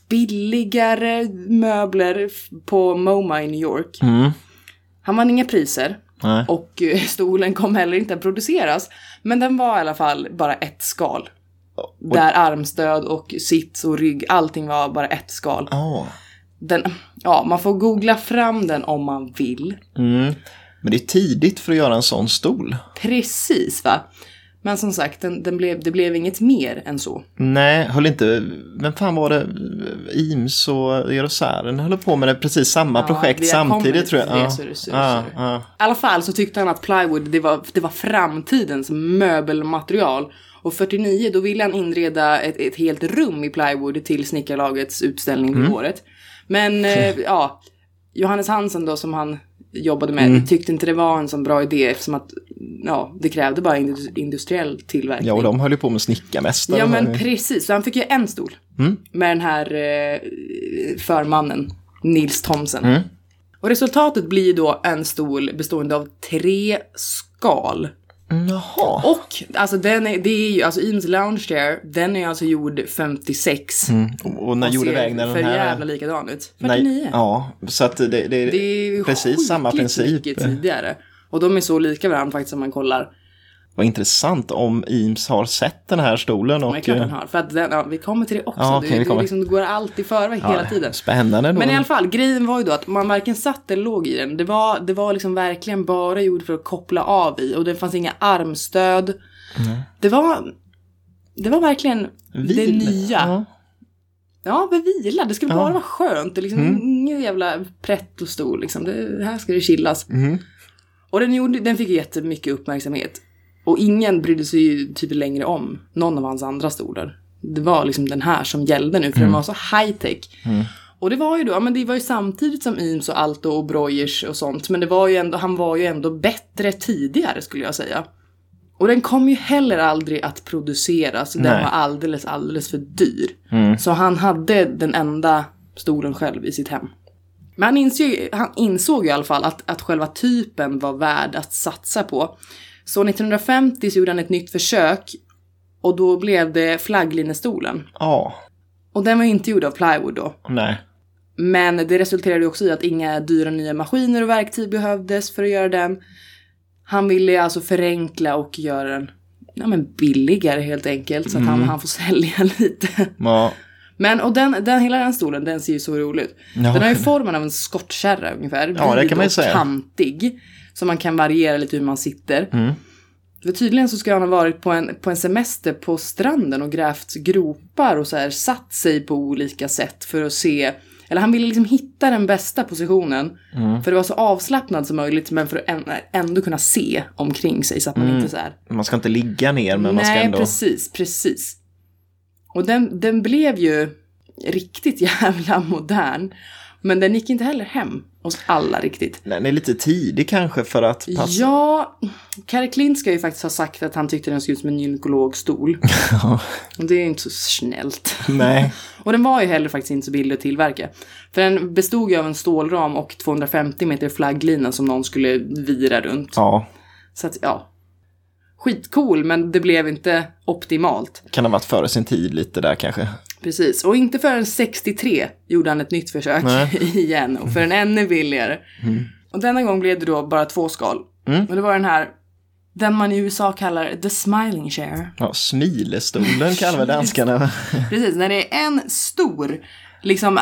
billigare möbler på MoMA i New York. Han vann inga priser. Nej. Och eh, stolen kom heller inte att produceras. Men den var i alla fall bara ett skal. Där armstöd och sits och rygg, allting var bara ett skal. Ja. Den, ja, man får googla fram den om man vill. Mm. Men det är tidigt för att göra en sån stol. Precis va. Men som sagt, den, den blev, det blev inget mer än så. Nej, höll inte... Vem fan var det? Ims och Jerusalem höll på med det precis samma Ja, projekt samtidigt tror jag. det, Ja. ja. I alla fall så tyckte han att plywood det var, det var framtidens möbelmaterial. Och 49 då ville han inreda ett, ett helt rum i plywood till snickarlagets utställning Mm. det året. Men eh, ja, Johannes Hansen då som han jobbade med Mm. tyckte inte det var en så bra idé eftersom att ja, det krävde bara indus- industriell tillverkning. ja, och de höll ju på med snickarmästare. Ja men precis, så han fick ju en stol. Mm. Med den här eh, förmannen, Nils Thomsen. Mm. Och resultatet blir då en stol bestående av tre skal. Jaha. Och alltså den är, det är ju, alltså Eames Lounge Chair, den är alltså gjord 56. Mm. Och, och när Och gjorde ser väg när för den här... jävla likadan ut. 49. Nej, ja, så att det, det, Det är precis samma princip. mycket tidigare. Och de är så lika varandra faktiskt om man kollar. Vad intressant om Eames har sett den här stolen Och det är klart eh, har. För att den, ja, vi kommer till det också. Ja, okej, du, vi du, liksom, du går alltid i förväg hela tiden. Spännande då. Men i alla fall, grejen var ju då att man varken satt eller låg i den. Det var, det var liksom verkligen bara gjord för att koppla av i och det fanns inga armstöd. Det var, det var verkligen det Vil- nya. Ja. Ja, vila. Det bara Ja. Mm. vara skönt. Det liksom ingen jävla pretto-stol liksom. Det, här ska det chillas. Mm. Och den, gjorde, den fick jättemycket uppmärksamhet. Och ingen brydde sig ju typ längre om någon av hans andra stolar. Det var liksom den här som gällde nu, för den var så high tech. Och det var ju då, ja, men det var ju samtidigt som Eames och Alto och Breuers och sånt. Men det var ju ändå, han var ju ändå bättre tidigare skulle jag säga. Och den kom ju heller aldrig att produceras. Den Nej. var alldeles, alldeles för dyr. Så han hade den enda stolen själv i sitt hem. Men han insåg, han insåg ju i alla fall att, att själva typen var värd att satsa på. Så 1950 så gjorde han ett nytt försök och då blev det flagglinnestolen. Ja, Och den var inte gjord av plywood då. nej. Men det resulterade också i att inga dyra nya maskiner och verktyg behövdes för att göra den. Han ville alltså förenkla och göra den ja, men billigare helt enkelt. Så att han, han får sälja lite. Ja, Men och den, den, hela den stolen, den ser ju så rolig ut. Ja. Den har ju formen av en skottkärra ungefär. Ja, det kan man ju säga. kantig. Så man kan variera lite hur man sitter. För tydligen så ska han ha varit på en, på en semester på stranden och grävt gropar och så här satt sig på olika sätt för att se eller han ville liksom hitta den bästa positionen. Mm. För det var så avslappnad som möjligt men för att ändå kunna se omkring sig så att man Mm. inte så här. Man ska inte ligga ner men man ska Nej, ändå... precis, precis. Och den, den blev ju riktigt jävla modern. Men den gick inte heller hem hos alla riktigt. Den är lite tidig kanske för att passa. Ja, Kari Klint ska ju faktiskt ha sagt att han tyckte den såg ut som en gynekologstol. Och det är inte så snällt. Nej. Och den var ju heller faktiskt inte så billig att tillverka. För den bestod ju av en stålram och 250 meter flagglina som någon skulle vira runt. Ja, Så att, ja. Skitcool, men det blev inte optimalt. kan ha varit före sin tid lite där kanske. Precis, och inte förrän 63 gjorde han ett nytt försök Nej. igen och för en ännu billigare. Och denna gång blev det då bara två skal. Mm. Och det var den här, den man i USA kallar the smiling chair. Ja, smilestolen kallar väl danskarna. Precis, när det är en stor, liksom,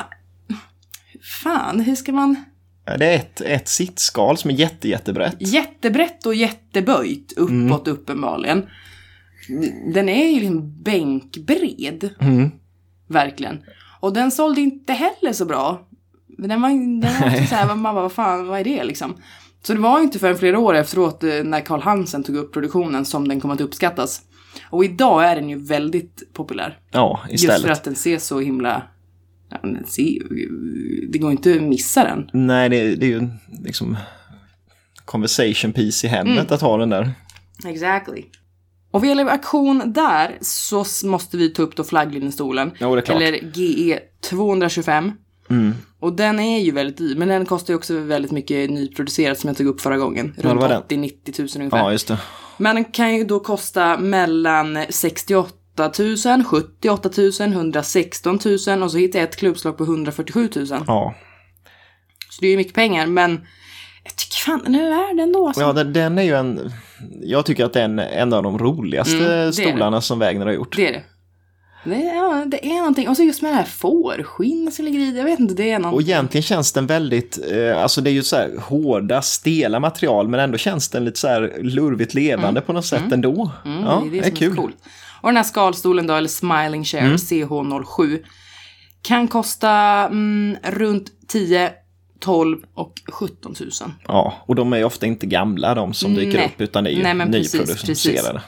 fan, hur ska man, det är ett, ett sittskal som är jätte, jättebrett. jättebrett och jätteböjt uppåt uppenbarligen. Den är ju liksom bänkbred. Mm. Verkligen. Och den sålde inte heller så bra. Den var, den var också så här, man bara, vad fan, vad är det liksom? Så det var ju inte förrän flera år efteråt eh, när Carl Hansen tog upp produktionen som den kom att uppskattas. Och idag är den ju väldigt populär. Ja, Just för istället. att den ser så himla... det går inte att missa den. Nej, det, det är ju liksom conversation piece i hemmet Mm. att ha den där. Exactly. Och vad gäller auktion där så måste vi ta upp då är klart. Eller GE 225. Mm. Och den är ju väldigt dyr, men den kostar ju också väldigt mycket nyproducerat som jag tog upp förra gången. Runt 80-90 000 ungefär. Ja, just det. Men den kan ju då kosta mellan 68 000, 78 000, 116 000 och så hittade jag ett klubbslag på 147 000. Ja, Så det är ju mycket pengar, men jag tycker fan den är värd ändå. Alltså. ja den, den är ju en... Jag tycker att den är en av de roligaste Mm, det är det. stolarna som Wägner har gjort. Det är det. Det är, ja, det är någonting. Och så just med det här fårskinn som ligger i. Jag vet inte, det är Och någonting. egentligen känns den väldigt, eh, alltså det är ju så här hårda, stela material men ändå känns den lite så här lurvigt levande på något sätt ändå. Mm, ja, det är det, är är kul. så coolt. Och den här skalstolen då, eller smiling chair, Mm. CH07. Kan kosta mm, runt 10, 12 och 17 000. Ja, och de är ju ofta inte gamla de som dyker Nej. upp utan det är ju Nej, men precis, nyproducerade.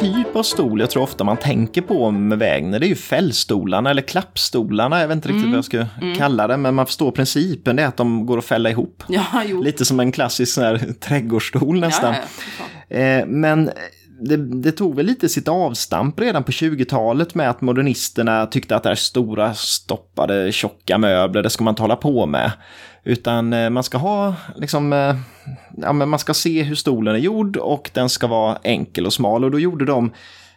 Typ av stol jag tror ofta man tänker på med Wägner det är ju fällstolarna eller klappstolarna. Jag vet inte riktigt Mm. vad jag ska kalla det men man förstår principen. Det är att de går att fälla ihop. Ja. Lite som en klassisk sån här trädgårdsstol nästan. Ja. Eh, men det, det tog väl lite sitt avstamp redan på 20-talet med att modernisterna tyckte att det här stora stoppade tjocka möbler, det ska man inte hålla på med. Utan eh, man ska ha, liksom, eh, ja men man ska se hur stolen är gjord och den ska vara enkel och smal. Och då gjorde de,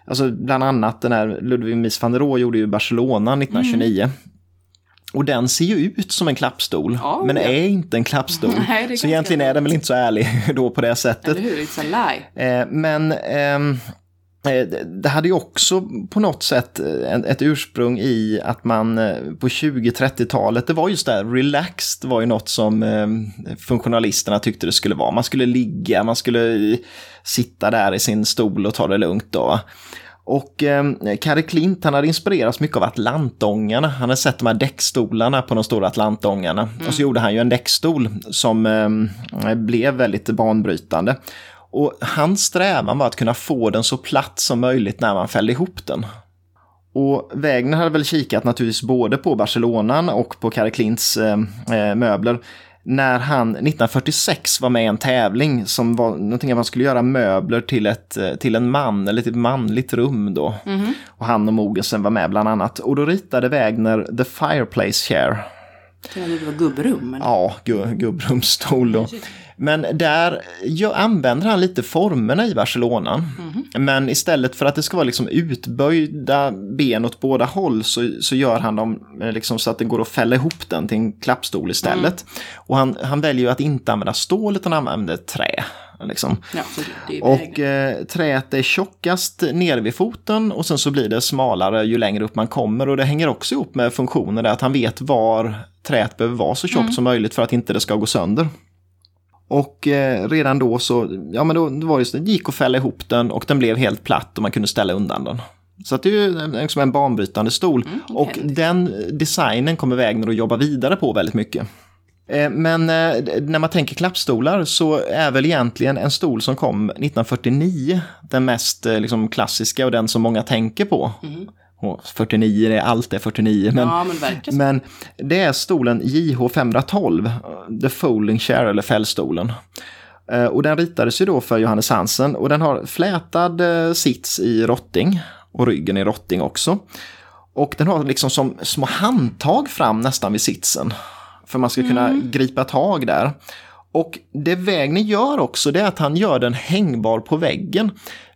alltså bland annat den här Ludwig Mies van der Rohe gjorde ju Barcelona 1929. Och den ser ju ut som en klappstol, Ja, men ja. är inte en klappstol. Nej, så egentligen är den väl inte så ärlig då på det sättet. Eller hur? It's a lie. Eh, men eh, det- det hade ju också på något sätt eh, ett ursprung i att man eh, på 20-30-talet, det var just det här, relaxed var ju något som funktionalisterna tyckte det skulle vara. Man skulle ligga, man skulle eh, sitta där i sin stol och ta det lugnt då. Och eh, Klint han hade inspirerats mycket av Atlantångarna. Han hade sett de här däckstolarna på de stora Atlantångarna. Och så gjorde han ju en däckstol som eh, blev väldigt banbrytande. Och hans strävan var att kunna få den så platt som möjligt när man fällde ihop den. Och Wägner hade väl kikat naturligtvis både på Barcelonan och på Kari Klints eh, eh, möbler. När han 1946 var med i en tävling som var någonting att man skulle göra möbler till, ett, eh, till en man, eller till ett manligt rum då. Och han och Mogensen var med bland annat. Och då ritade Wägner The Fireplace Chair. Jag trodde det var gubbrum. Men... Ja, gu- gubbrummsstol då. Men där ja, använder han lite formerna i Barcelona. Men istället för att det ska vara liksom utböjda ben åt båda håll så, så gör han dem eh, liksom så att det går att fälla ihop den till en klappstol istället. Och han, han väljer ju att inte använda stål utan han använder trä. Liksom. Ja, Och eh, träet är tjockast nere vid foten och sen så blir det smalare ju längre upp man kommer och det hänger också ihop med funktionen där att han vet var träet behöver vara så tjockt som möjligt för att inte det ska gå sönder. Och eh, redan då så, ja men då, då var det just, det gick att fälla ihop den och den blev helt platt och man kunde ställa undan den. Så att det är ju liksom en banbrytande stol. och häftigt. den designen kommer Wägner att jobba vidare på väldigt mycket. Eh, Men eh, när man tänker klappstolar så är väl egentligen en stol som kom 1949 den mest eh, liksom, klassiska och den som många tänker på. Och 49, det är allt är 49. Men, Ja, men men det är stolen JH512, eh, The Folding Chair eller fällstolen. Eh, Och den ritades ju då för Johannes Hansen och den har flätad eh, sits i rotting och ryggen i rotting också. Och den har liksom som små handtag fram nästan vid sitsen. För man ska kunna gripa tag där. Och det Wägner gör också det är att han gör den hängbar på väggen.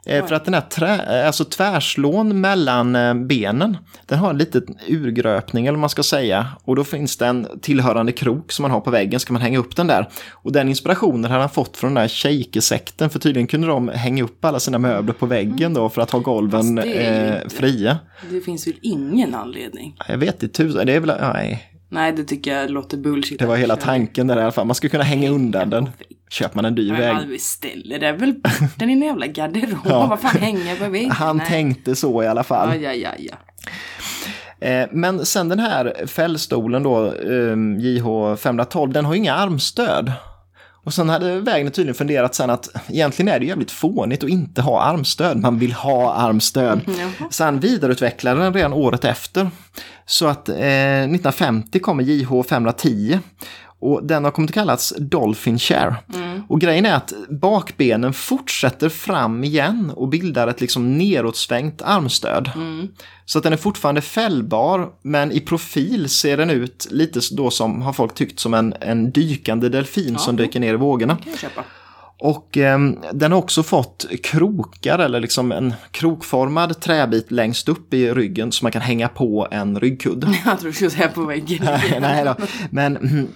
Eh, för att den här trä, eh, alltså tvärslån mellan eh, benen, den har en liten urgröpning eller vad man ska säga. Och då finns det en tillhörande krok som man har på väggen, ska man hänga upp den där. Och den inspirationen hade han fått från den där shejkesekten, för tydligen kunde de hänga upp alla sina möbler på väggen då för att ha golven det inte- fria. Det finns väl ingen anledning? Jag vet inte det är väl, nej. Nej, det tycker jag låter bullshit. Det var hela tanken där i alla fall, man ska kunna hänga undan den. Köper man en dyr väg. man ställer det väl den i en jävla garderob. Ja. Vad fan hänger på väggen? Han Nej. tänkte så i alla fall. Ja, ja, ja, ja. Eh, Men sen den här fällstolen då, eh, JH 512, den har ju inga armstöd. Och sen hade Wägner tydligen funderat sen att egentligen är det jävligt fånigt att inte ha armstöd. Man vill ha armstöd. Jaha. Så han vidareutvecklade den redan året efter. Så att eh, 1950 kommer JH 510. Och den har kommit att kallas Dolphin Chair. Och grejen är att bakbenen fortsätter fram igen och bildar ett liksom neråtsvängt armstöd. Så att den är fortfarande fällbar, men i profil ser den ut lite då som har folk tyckt som en, en dykande delfin som dyker ner i vågorna. Och eh, den har också fått krokar eller liksom en krokformad träbit längst upp i ryggen så man kan hänga på en ryggkudde. Jag tror du skulle säga på väggen. Nej, nej då. Men, mm,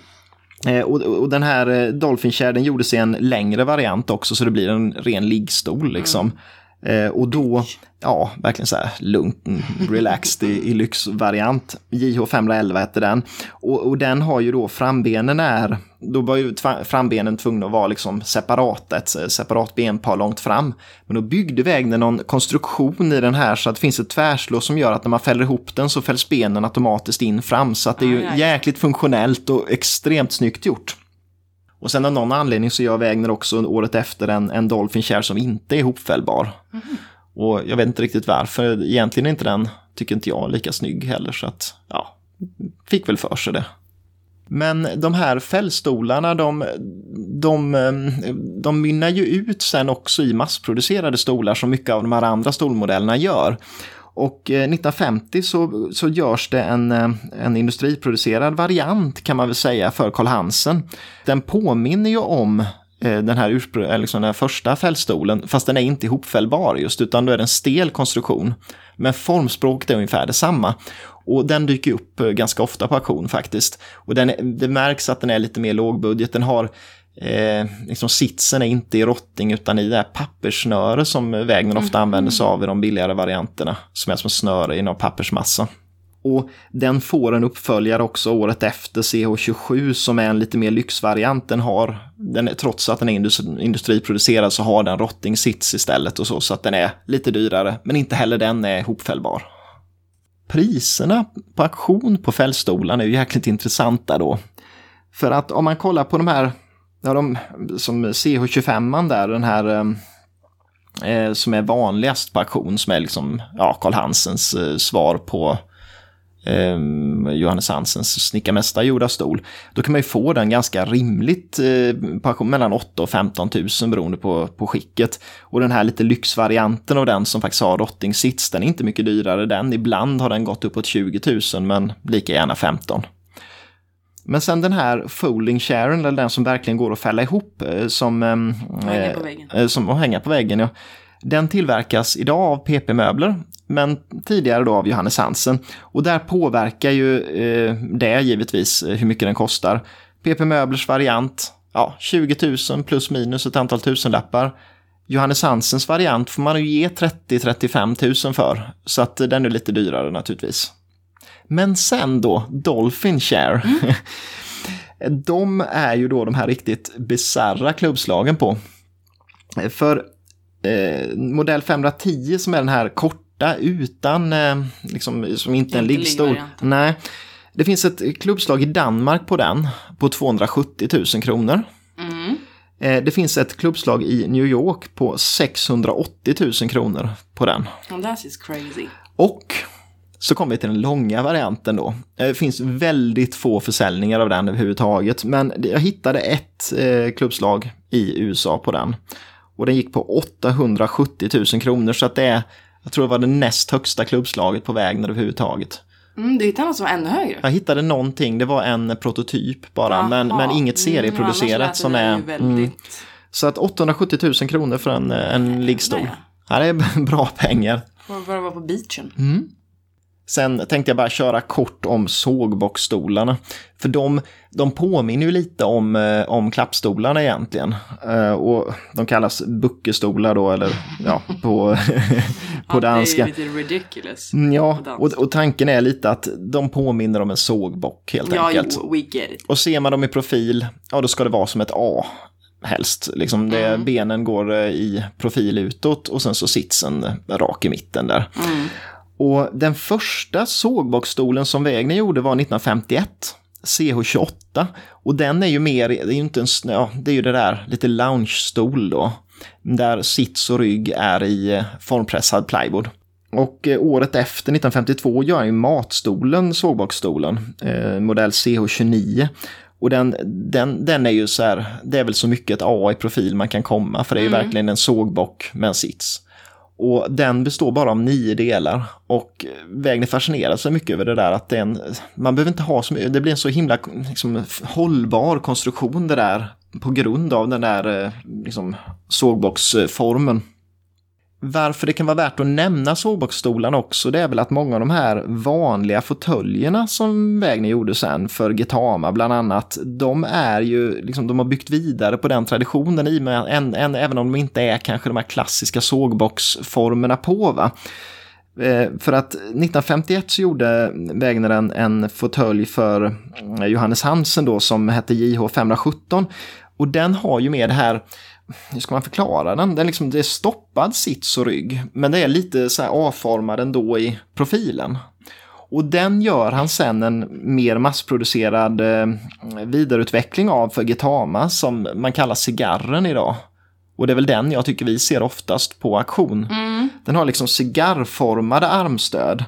Eh, och, och den här eh, Dolphin den gjordes i en längre variant också så det blir en ren liggstol liksom. Mm. Eh, och då, ja, verkligen så här lugnt, mm, relaxed i, i lyxvariant. JH511 hette den. Och, och den har ju då frambenen är, då var ju frambenen tvungna att vara liksom separata, ett eh, separat benpar långt fram. Men då byggde Wägner någon konstruktion i den här så att det finns ett tvärslå som gör att när man fäller ihop den så fälls benen automatiskt in fram. Så att det är ju Ah, jäkligt funktionellt och extremt snyggt gjort. Och sen av någon anledning så gör Wägner också året efter en, en Dolphin Chair som inte är ihopfällbar. Och jag vet inte riktigt varför. Egentligen är inte den, tycker inte jag, lika snygg heller. Så att, ja, fick väl för sig det. Men de här fällstolarna, de, de, eh, de mynnar ju ut sen också i massproducerade stolar som mycket av de här andra stolmodellerna gör. Och eh, 1950 så, så görs det en, eh, en industriproducerad variant kan man väl säga för Carl Hansen. Den påminner ju om eh, den här, urspr- liksom den här första fällstolen, fast den är inte ihopfällbar just, utan då är det en stel konstruktion. Men formspråket är ungefär detsamma. Och den dyker upp ganska ofta på auktion faktiskt. Och den är, det märks att den är lite mer lågbudget. Den har Eh, liksom sitsen är inte i rotting utan i det här papperssnöre som Wägner ofta använder sig av i de billigare varianterna. Som är som snöre i någon pappersmassa. Och den får en uppföljare också året efter, CH27, som är en lite mer lyxvariant. Den har, den är, trots att den är industri, industriproducerad så har den rotting sits istället och så, så att den är lite dyrare. Men inte heller den är hopfällbar. Priserna på auktion på fällstolarna är ju jäkligt intressanta då. För att om man kollar på de här, ja, de, som CH25 där, den här eh, eh, som är vanligast på auktion, som är liksom, ja, Karl Hansens eh, svar på eh, Johannes Hansens snickarmästargjorda stol. Då kan man ju få den ganska rimligt eh, på auktion, mellan 8 och 15 000 beroende på, på skicket. Och den här lite lyxvarianten av den som faktiskt har rotting sits, den är inte mycket dyrare den. Ibland har den gått uppåt 20 000 men lika gärna 15. Men sen den här folding chairen, eller den som verkligen går att fälla ihop, eh, som, ehm, hänga på eh, väggen. eh, som att hänga på väggen. Ja. Den tillverkas idag av PP-möbler, men tidigare då av Johannes Hansen. Och där påverkar ju eh, det givetvis hur mycket den kostar. PP-möblers variant, ja, 20 000 plus minus ett antal tusenlappar. Johannes Hansens variant får man ju ge 30-35 000 för, så att den är lite dyrare naturligtvis. Men sen då, Dolphin Share. Mm. de är ju då de här riktigt bizarra klubbslagen på. För eh, modell 510 som är den här korta utan, eh, liksom, som inte är en liggstol. Nej, det finns ett klubbslag i Danmark på den på 270 000 kronor. Mm. Eh, det finns ett klubbslag i New York på 680 000 kronor på den. Oh, that is crazy. Och så kommer vi till den långa varianten då. Eh, det finns väldigt få försäljningar av den överhuvudtaget, men jag hittade ett eh, klubbslag i USA på den. Och den gick på 870 000 kronor, så att det är, jag tror det var det näst högsta klubbslaget på vägen överhuvudtaget. Mm, du hittade något som var ännu högre? Jag hittade någonting, det var en prototyp bara, men, men inget mm, serieproducerat som är... Väldigt... Mm, så att 870 000 kronor för en, en liggstol. Ja, det är bra pengar. Var det var på beachen. Mm. Sen tänkte jag bara köra kort om sågbockstolarna. För de, de påminner ju lite om, eh, om klappstolarna egentligen. Eh, och de kallas buckestolar då, eller ja, på, på danska. Det är lite ridiculous. Mm, ja, och, och tanken är lite att de påminner om en sågbock helt ja, enkelt. Jo, we get it. Och ser man dem i profil, ja då ska det vara som ett A helst. Liksom det, mm. Benen går eh, i profil utåt och sen så sitsen rak i mitten där. Mm. Och den första sågbockstolen som Wägner gjorde var 1951. CH28. Och den är ju mer, det är ju inte en, ja, det är ju det där lite lounge-stol då. Där sits och rygg är i eh, formpressad plywood. Och eh, året efter, 1952, gör han ju matstolen, sågbockstolen, eh, modell CH29. Och den, den, den är ju så här, det är väl så mycket ett A i profil man kan komma, för det är ju mm. verkligen en sågbock med en sits. Och den består bara av nio delar. Och Wägner fascinerar sig mycket över det där att den, man behöver inte ha så mycket, det blir en så himla liksom, hållbar konstruktion det där på grund av den där eh, liksom, sågboxformen. Varför det kan vara värt att nämna sågbockstolarna också, det är väl att många av de här vanliga fåtöljerna som Wägner gjorde sen för Getama bland annat, de är ju, liksom, de har byggt vidare på den traditionen i med, en, en, även om de inte är kanske de här klassiska sågboxformerna på. Va? Eh, för att 1951 så gjorde Wägner en, en fåtölj för eh, Johannes Hansen då som hette JH 517 och den har ju med det här hur ska man förklara den? Den liksom, det är stoppad sits och rygg, men det är lite så här avformad ändå i profilen. Och den gör han sen en mer massproducerad eh, vidareutveckling av för Gitama som man kallar cigarren idag. Och det är väl den jag tycker vi ser oftast på auktion. Mm. Den har liksom cigarrformade armstöd.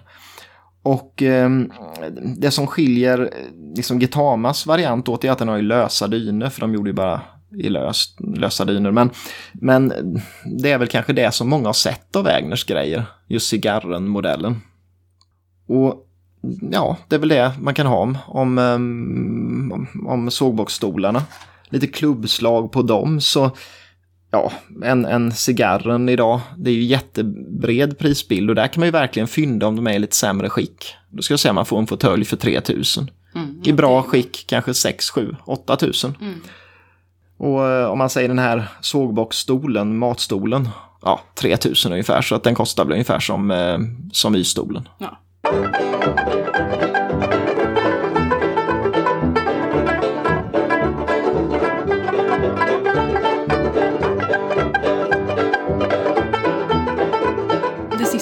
Och eh, det som skiljer eh, liksom Gitamas variant åt är att den har ju lösa dyner, för de gjorde ju bara i lös, lösa dyner. Men, men det är väl kanske det som många har sett av Wägners grejer, just cigarren-modellen. Och ja, det är väl det man kan ha om, om, om, om sågboxstolarna. Lite klubbslag på dem så ja, en, en cigarren idag, det är ju jättebred prisbild och där kan man ju verkligen fynda om de är i lite sämre skick. Då ska jag säga att man får en fåtölj för 3000. Mm, I bra skick kanske 6, 7, 8000. Mm. Och eh, om man säger den här sågboxstolen, matstolen, ja 3000 ungefär. Så att den kostar väl ungefär som, eh, som Y-stolen. Ja.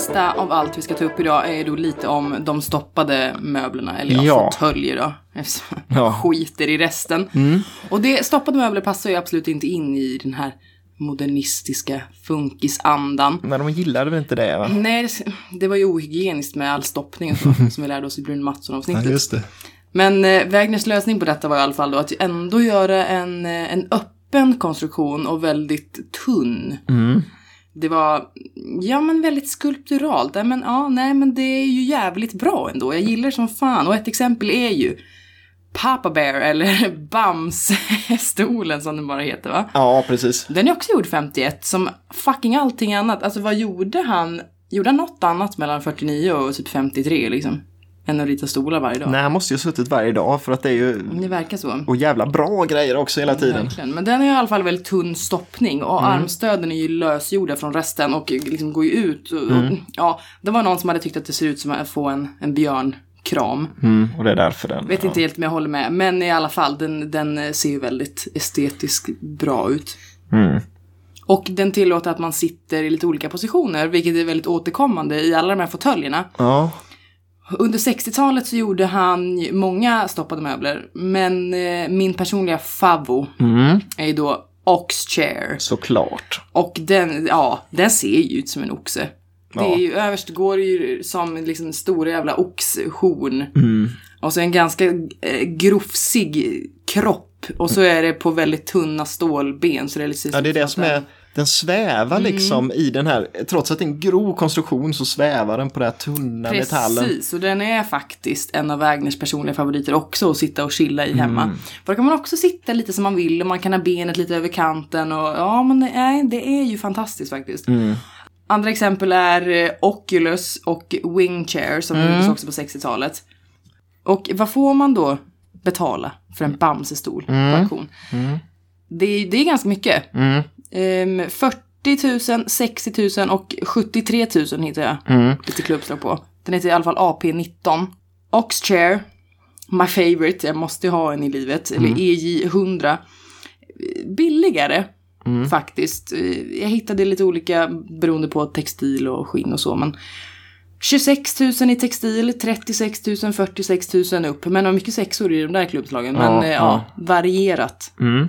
Sista av allt vi ska ta upp idag är då lite om de stoppade möblerna, eller ja, ja. fåtöljer då. Eftersom ja. skiter i resten. Mm. Och det, stoppade möbler passar ju absolut inte in i den här modernistiska funkisandan. Men de gillade väl inte det va? Nej, det, var ju ohygieniskt med all stoppning och så, som vi lärde oss i Brun Mattsson-avsnittet. Ja, just det. Men eh, Wägners lösning på detta var i alla fall då att ändå göra en, eh, en öppen konstruktion och väldigt tunn. Mm. Det var, ja men väldigt skulpturalt. Ja, men, ja, nej men det är ju jävligt bra ändå. Jag gillar det som fan. Och ett exempel är ju Papa Bear eller Bams-stolen som den bara heter va? Ja, precis. Den är också gjord 51 som fucking allting annat. Alltså vad gjorde han? Gjorde han något annat mellan 49 och typ 53 liksom? Än att rita stolar varje dag. Nej, han måste ju ha suttit varje dag för att det är ju... Det verkar så. Och jävla bra grejer också hela tiden. Verkligen. Men den är i alla fall väldigt tunn stoppning och Mm. armstöden är ju lösgjorda från resten och liksom går ju ut. Och, Mm. och, ja, det var någon som hade tyckt att det ser ut som att få en, en björnkram. Mm, och det är därför den... Vet inte helt om jag håller med. Men i alla fall, den, den ser ju väldigt estetiskt bra ut. Mm. Och den tillåter att man sitter i lite olika positioner, vilket är väldigt återkommande i alla de här fåtöljerna. Ja. Under 60-talet så gjorde han många stoppade möbler, men eh, min personliga favvo Mm. är ju då Ox Chair. Såklart. Och den, ja, den ser ju ut som en oxe. Det Ja. är ju, överst går det ju som liksom stora jävla oxhorn. Mm. Och så en ganska eh, grofsig kropp. Och så är det på väldigt tunna stålben. Så det är lite Ja, det är det som är... Den svävar Mm. liksom i den här, trots att det är en grov konstruktion så svävar den på den här tunna metallen. Precis, och den är faktiskt en av Wagners personliga favoriter också att sitta och chilla i hemma. Mm. För då kan man också sitta lite som man vill och man kan ha benet lite över kanten och ja men det är, det är ju fantastiskt faktiskt. Mm. Andra exempel är eh, Oculus och Wing Chair som Mm. gjordes också på 60-talet. Och vad får man då betala för en Bamsestol på auktion? Det, är- det är ganska mycket. Mm. Ehm, 40 000, 60 000 och 73 000 hittar jag Mm. lite klubbslag på. Den heter i alla fall AP19. Oxchair, my favorite, jag måste ha en i livet. Eller EJ100. Billigare faktiskt. Eh, Jag hittade lite olika beroende på textil och skinn och så. Men 26 000 i textil, 36 000, 46 000 upp. Men det var mycket sexor i de där klubbslagen. Men Ja, eh, ja, ja. varierat. Mm.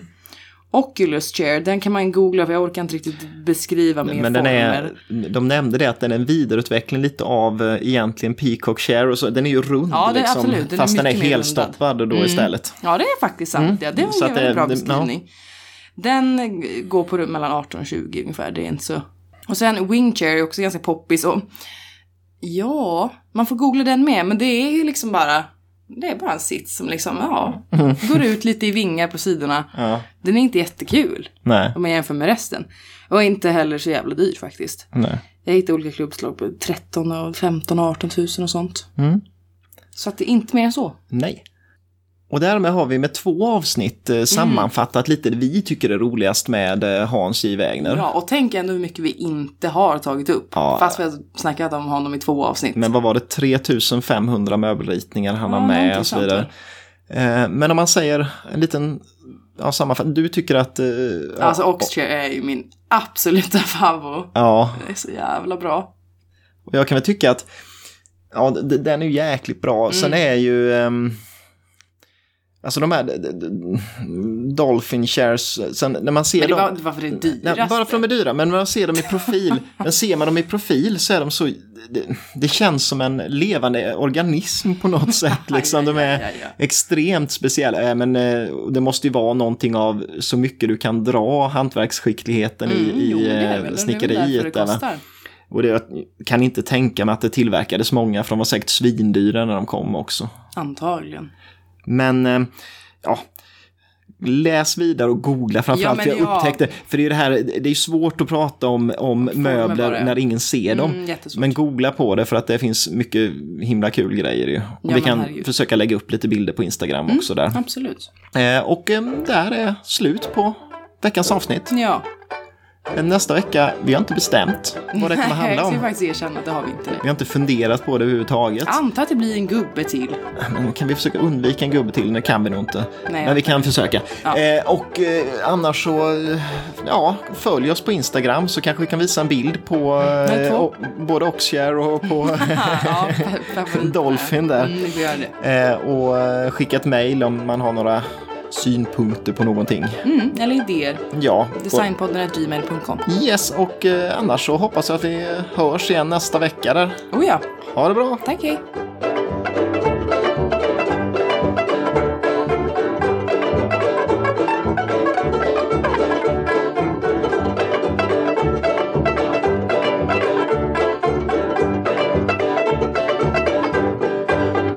Oculus chair, den kan man googla för jag orkar inte riktigt beskriva mer Men den former. är, de nämnde det att den är en vidareutveckling lite av eh, egentligen Peacock Share och så. Den är ju rund Ja, det är liksom, absolut. Den är fast den är mycket mer helstoppad då istället. Ja, det är faktiskt sant. Ja, det var Så en det- bra beskrivning. Den eh, går på mellan 18 och 20 ungefär. Det är inte så. Och sen Wingchair är också ganska poppis. Och ja, man får googla den med. Men det är ju liksom bara. Det är bara en sits som liksom, ja, går ut lite i vingar på sidorna. Ja. Den är inte jättekul Nej, om man jämför med resten. Och inte heller så jävla dyr faktiskt. nej. Jag hittade olika klubbslag på 13 och 15 och 18 000 och sånt. Mm. Så att det är inte mer än så. Nej. Och därmed har vi med två avsnitt Mm. eh, sammanfattat lite det vi tycker är roligast med eh, Hans J. Wägner. Ja, och tänk ändå hur mycket vi inte har tagit upp. Ja. Fast vi har snackat om honom i två avsnitt. Men vad var det, 3500 möbelritningar han Ja, har med och så vidare. Eh, Men om man säger en liten ja, sammanfattning, du tycker att... eh, ja, Alltså Oxchair är ju min absoluta favorit. Ja, Det är så jävla bra. och jag kan väl tycka att ja, den är ju jäkligt bra. Sen Mm. är ju... Alltså de här Dolphin shares, sen när man ser Men det dem... var varför det är Nej, dyrast. bara för att de är dyra, men när man ser dem i profil, men ser man dem i profil så är de så, det, det känns som en levande organism på något sätt. Liksom. De är Ja, ja, ja. extremt speciella, äh, men eh, det måste ju vara någonting av så mycket du kan dra hantverksskickligheten i, Mm, jo, i eh, väl. Det är väl snickeriet. det. Och det, jag kan inte tänka mig att det tillverkades många, för de var säkert svindyra när de kom också. Antagligen. Men eh, ja, läs vidare och googla framförallt. Ja, jag ja. upptäckte, för det är, det, här, det är svårt att prata om, om möbler när ingen ser dem. Mm, men googla på det för att det finns mycket himla kul grejer ju. Och Ja, vi kan herregud. försöka lägga upp lite bilder på Instagram också där. Absolut. Eh, och eh, där är slut på veckans avsnitt. Ja. Nästa vecka, vi har inte bestämt vad det kommer handla Jag ska om. faktiskt erkänna att det har vi inte. Vi har inte funderat på det överhuvudtaget. Jag antar att det blir en gubbe till. Men kan vi försöka undvika en gubbe till? Det kan vi nog inte. Nej, Men vi kan försöka. Ja. Eh, och eh, annars så, ja, följ oss på Instagram så kanske vi kan visa en bild på Men eh, två. o- både Oxshare och på ja. Dolphin där. Mm, eh, och skicka ett mail om man har några synpunkter på någonting. Mm, eller idéer. Ja, Designpodden gmail.com. yes, och eh, annars så hoppas jag att vi hörs igen nästa vecka där. Oh ja, Ha det bra! tack hej.